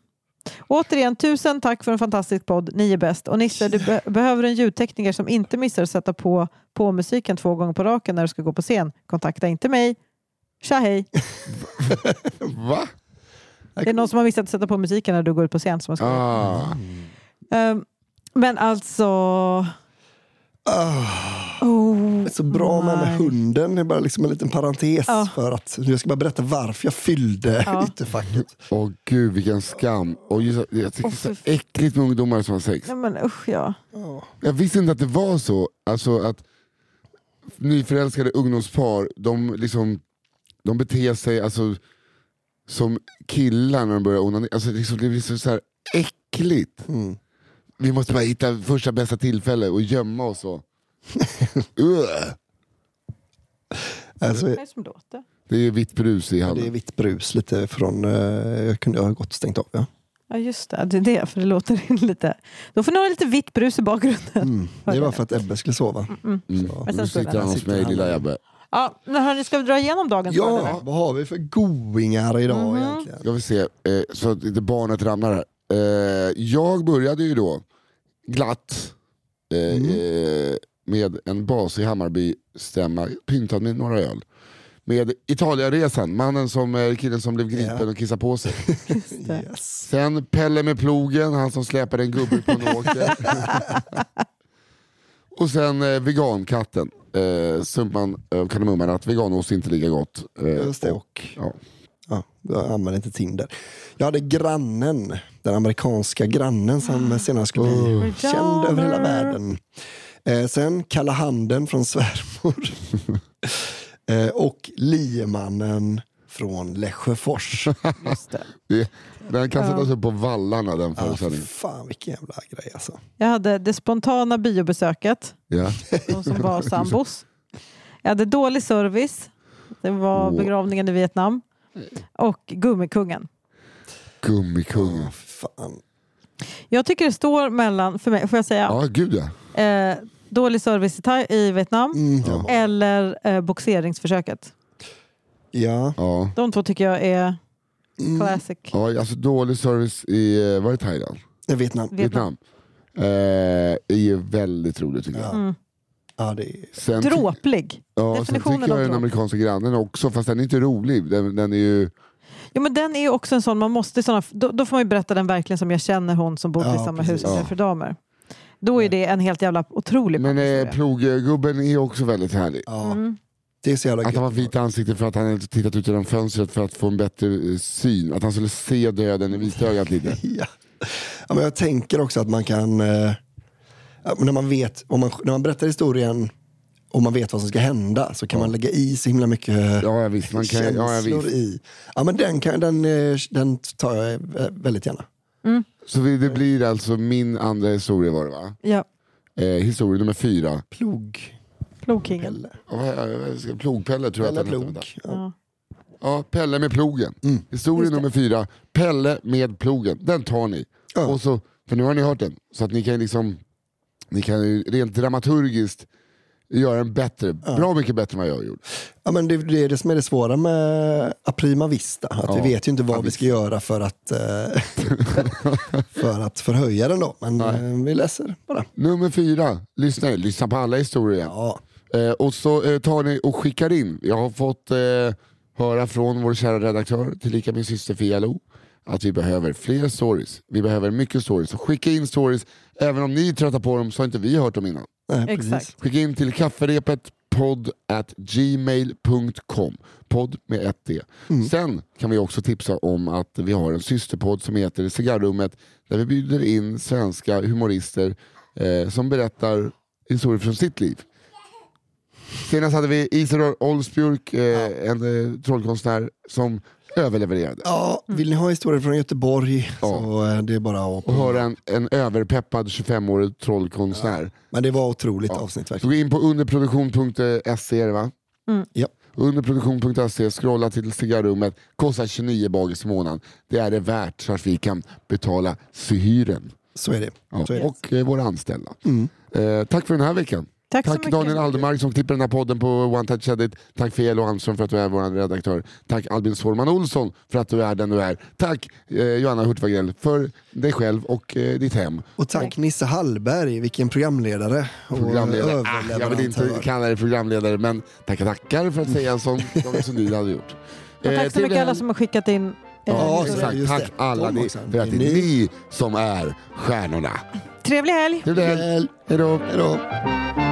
Återigen, tusen tack för en fantastisk podd. Ni är bäst. Och Nisse, du be- behöver en ljudtekniker som inte missar att sätta på, på musiken två gånger på raken när du ska gå på scen. Kontakta inte mig. Tja hej!
Va?
Det är någon som har missat att sätta på musiken när du går ut på scen. Som.
Ah.
Ehm, men alltså... Oh,
Det så bra med, med hunden. Det är bara liksom en liten parentes.
Ja.
för att Jag ska bara berätta varför jag fyllde
Ja.
ytterfacket.
Åh gud vilken skam. Och just, jag tycker
Åh,
det är så äckligt med ungdomar som har sex.
Nej, men usch ja.
Jag visste inte att det var så. Alltså att nyförälskade ungdomspar, de, liksom, de beter sig alltså, som killar när de börjar onanera. Alltså, liksom, det blir så, så här äckligt.
Mm.
Vi måste bara hitta första bästa tillfälle och gömma oss. Och.
Alltså,
Vad är det som låter?
det är vitt brus i
det är vitt brus lite från... eh, jag kunde ha gått stängt av. Ja.
Ja just det, det är det. För det låter lite... Då får ni ha lite vitt brus i bakgrunden.
Mm. Det var för att Ebbe skulle sova.
Mm.
Men
Nu
sen står
sitter han hos mig, lilla Ebbe.
Ja, men hörni, ska vi dra igenom dagens
Ja,
skörd?
vad har vi för goingar idag
Mhm.
egentligen?
Ska vi se, eh, så att inte barnet ramlar här. Eh, jag började ju då glatt eh, eh, med en basig Hammarby-stämma, pyntad med några öl. Med Italienresan, mannen som, eh, killen som blev gripen
Ja.
och kissade på sig.
Yes.
Sen Pelle med plogen, han som släpade en gubbe på en åker. och sen eh, vegankatten. Eh, summan av kardemumman att veganost inte lika gott. Eh,
Just det.
och, ja.
Ja, jag använder inte Tinder. Jag hade grannen, den amerikanska grannen som senare skulle bli känd över hela världen. Eh, sen Kalla handen från svärmor. eh, och liemannen från Lesjöfors.
Just det.
Det, den kan
Ja.
sättas upp på vallarna den föreställningen.
fan vilken jävla grej alltså.
Jag hade det spontana biobesöket,
Ja.
de som var sambos. Jag hade dålig service, det var
Åh.
begravningen i Vietnam. Och Gummikungen.
Gummikungen.
Ja, fan.
Jag tycker det står mellan, för mig, får jag säga,
Ja, gud ja.
Eh, dålig service i, Vietnam
Mm,
Ja.
ja.
eller eh, boxeringsförsöket.
ja.
ja.
De två tycker jag är
Mm.
classic.
ja alltså dålig service i, eh, var det Thailand?
Vietnam.
Vietnam.
Vietnam. Eh, är ju väldigt roligt tycker jag.
Mm.
Ja, det är...
Sen, ty-
Dråplig.
ja, sen
definitionen
tycker
av
jag den
dråp.
amerikanska grannen också, fast den är inte rolig. Den, den är ju,
Ja, men den är ju också en sån, man måste såna, då, då får man ju berätta den verkligen som jag känner hon som bodde
Ja,
i samma
precis.
hus som
Ja.
Jeffrey Dahmer. Då är det en helt jävla otrolig
men eh, ploggubben är också väldigt härlig.
Ja,
Mm.
det är så jävla
Att han var vit i ansiktet för att han hade tittat ut genom fönstret för att få en bättre eh, syn. Att han skulle se döden i vitögat lite.
Ja. Ja, men jag tänker också att man kan, eh, ja, när, man vet, om man, när man berättar historien och man vet vad som ska hända så kan man lägga i så himla mycket
Ja, ja, visst. Man kan, ja, ja,
känslor
visst.
i. Ja, men den, kan, den, eh, den tar jag eh, väldigt gärna.
Så det blir alltså min andra historia var det va?
Ja,
Eh, historia nummer fyra.
Plog,
Plogkingen.
Pelle.
Plogpelle tror jag
Pelle
att.
Plog.
vänta.
Ja.
Ja.
Pelle med plogen.
Mm.
Historia nummer fyra. Pelle med plogen. Den tar ni.
Ja.
Och så, för nu har ni hört den. Så att ni kan liksom, ni kan ju rent dramaturgiskt göra den bättre. Bra mycket bättre än vad jag gjorde.
Ja, men det, det är det som är det svåra med Aprima Vista. Att
Ja.
Vi vet ju inte vad vi ska göra för att, eh, för att förhöja den. då. Men eh, vi läser bara.
Nummer fyra, lyssna, lyssna på alla historier.
Ja.
Eh, och så eh, tar ni och skickar in. Jag har fått eh, höra från vår kära redaktör, tillika min syster Fia Lo, att vi behöver fler stories. Vi behöver mycket stories. Så skicka in stories. Även om ni är trötta på dem så har inte vi hört dem innan.
Nej,
Exakt.
precis.
Skicka in till kafferepet podd at gmail.com. Podd med ett D. Sen kan vi också tipsa om att vi har en systerpodd som heter Cigarrummet där vi bjuder in svenska humorister eh, som berättar historier från sitt liv. Senast hade vi Isidor Olsbjörk, eh, en eh, trollkonstnär som överlevererade.
Ja, vill ni ha historier från Göteborg
Ja.
så eh, det är bara att...
Och höra en, en överpeppad 25-årig trollkonstnär.
Men det var otroligt avsnitt
Så
verkligen.
gå in på underproduktion.se va?
Ja.
Underproduktion.se, scrolla till cigarrummet, kostar 29 bagis i månaden. Det är det värt så att vi kan betala hyren
Så är det.
ja,
Så är det.
och eh, våra anställda.
Mm.
Eh, tack för den här veckan.
Tack,
Tack. Daniel Aldermark som klipper den här podden på One Touch Edit. Tack för Elo Andersson för att du är vår redaktör. Tack Albin Sårman Olsson för att du är den du är. Tack eh, Johanna Hurtig för dig själv och eh, ditt hem.
Och tack Nisse Hallberg, vilken programledare och
Programledare. Ah, jag vill inte kalla dig programledare men tackar tackar för att säga en sån sak som du hade gjort.
Och tack så mycket alla som har skickat in. eh,
Ja.
Exakt, tack
det.
alla ni, för att det är Ni. som är stjärnorna.
Trevlig helg!
Trevlig helg.
Väl,
Hej då.
Hej då.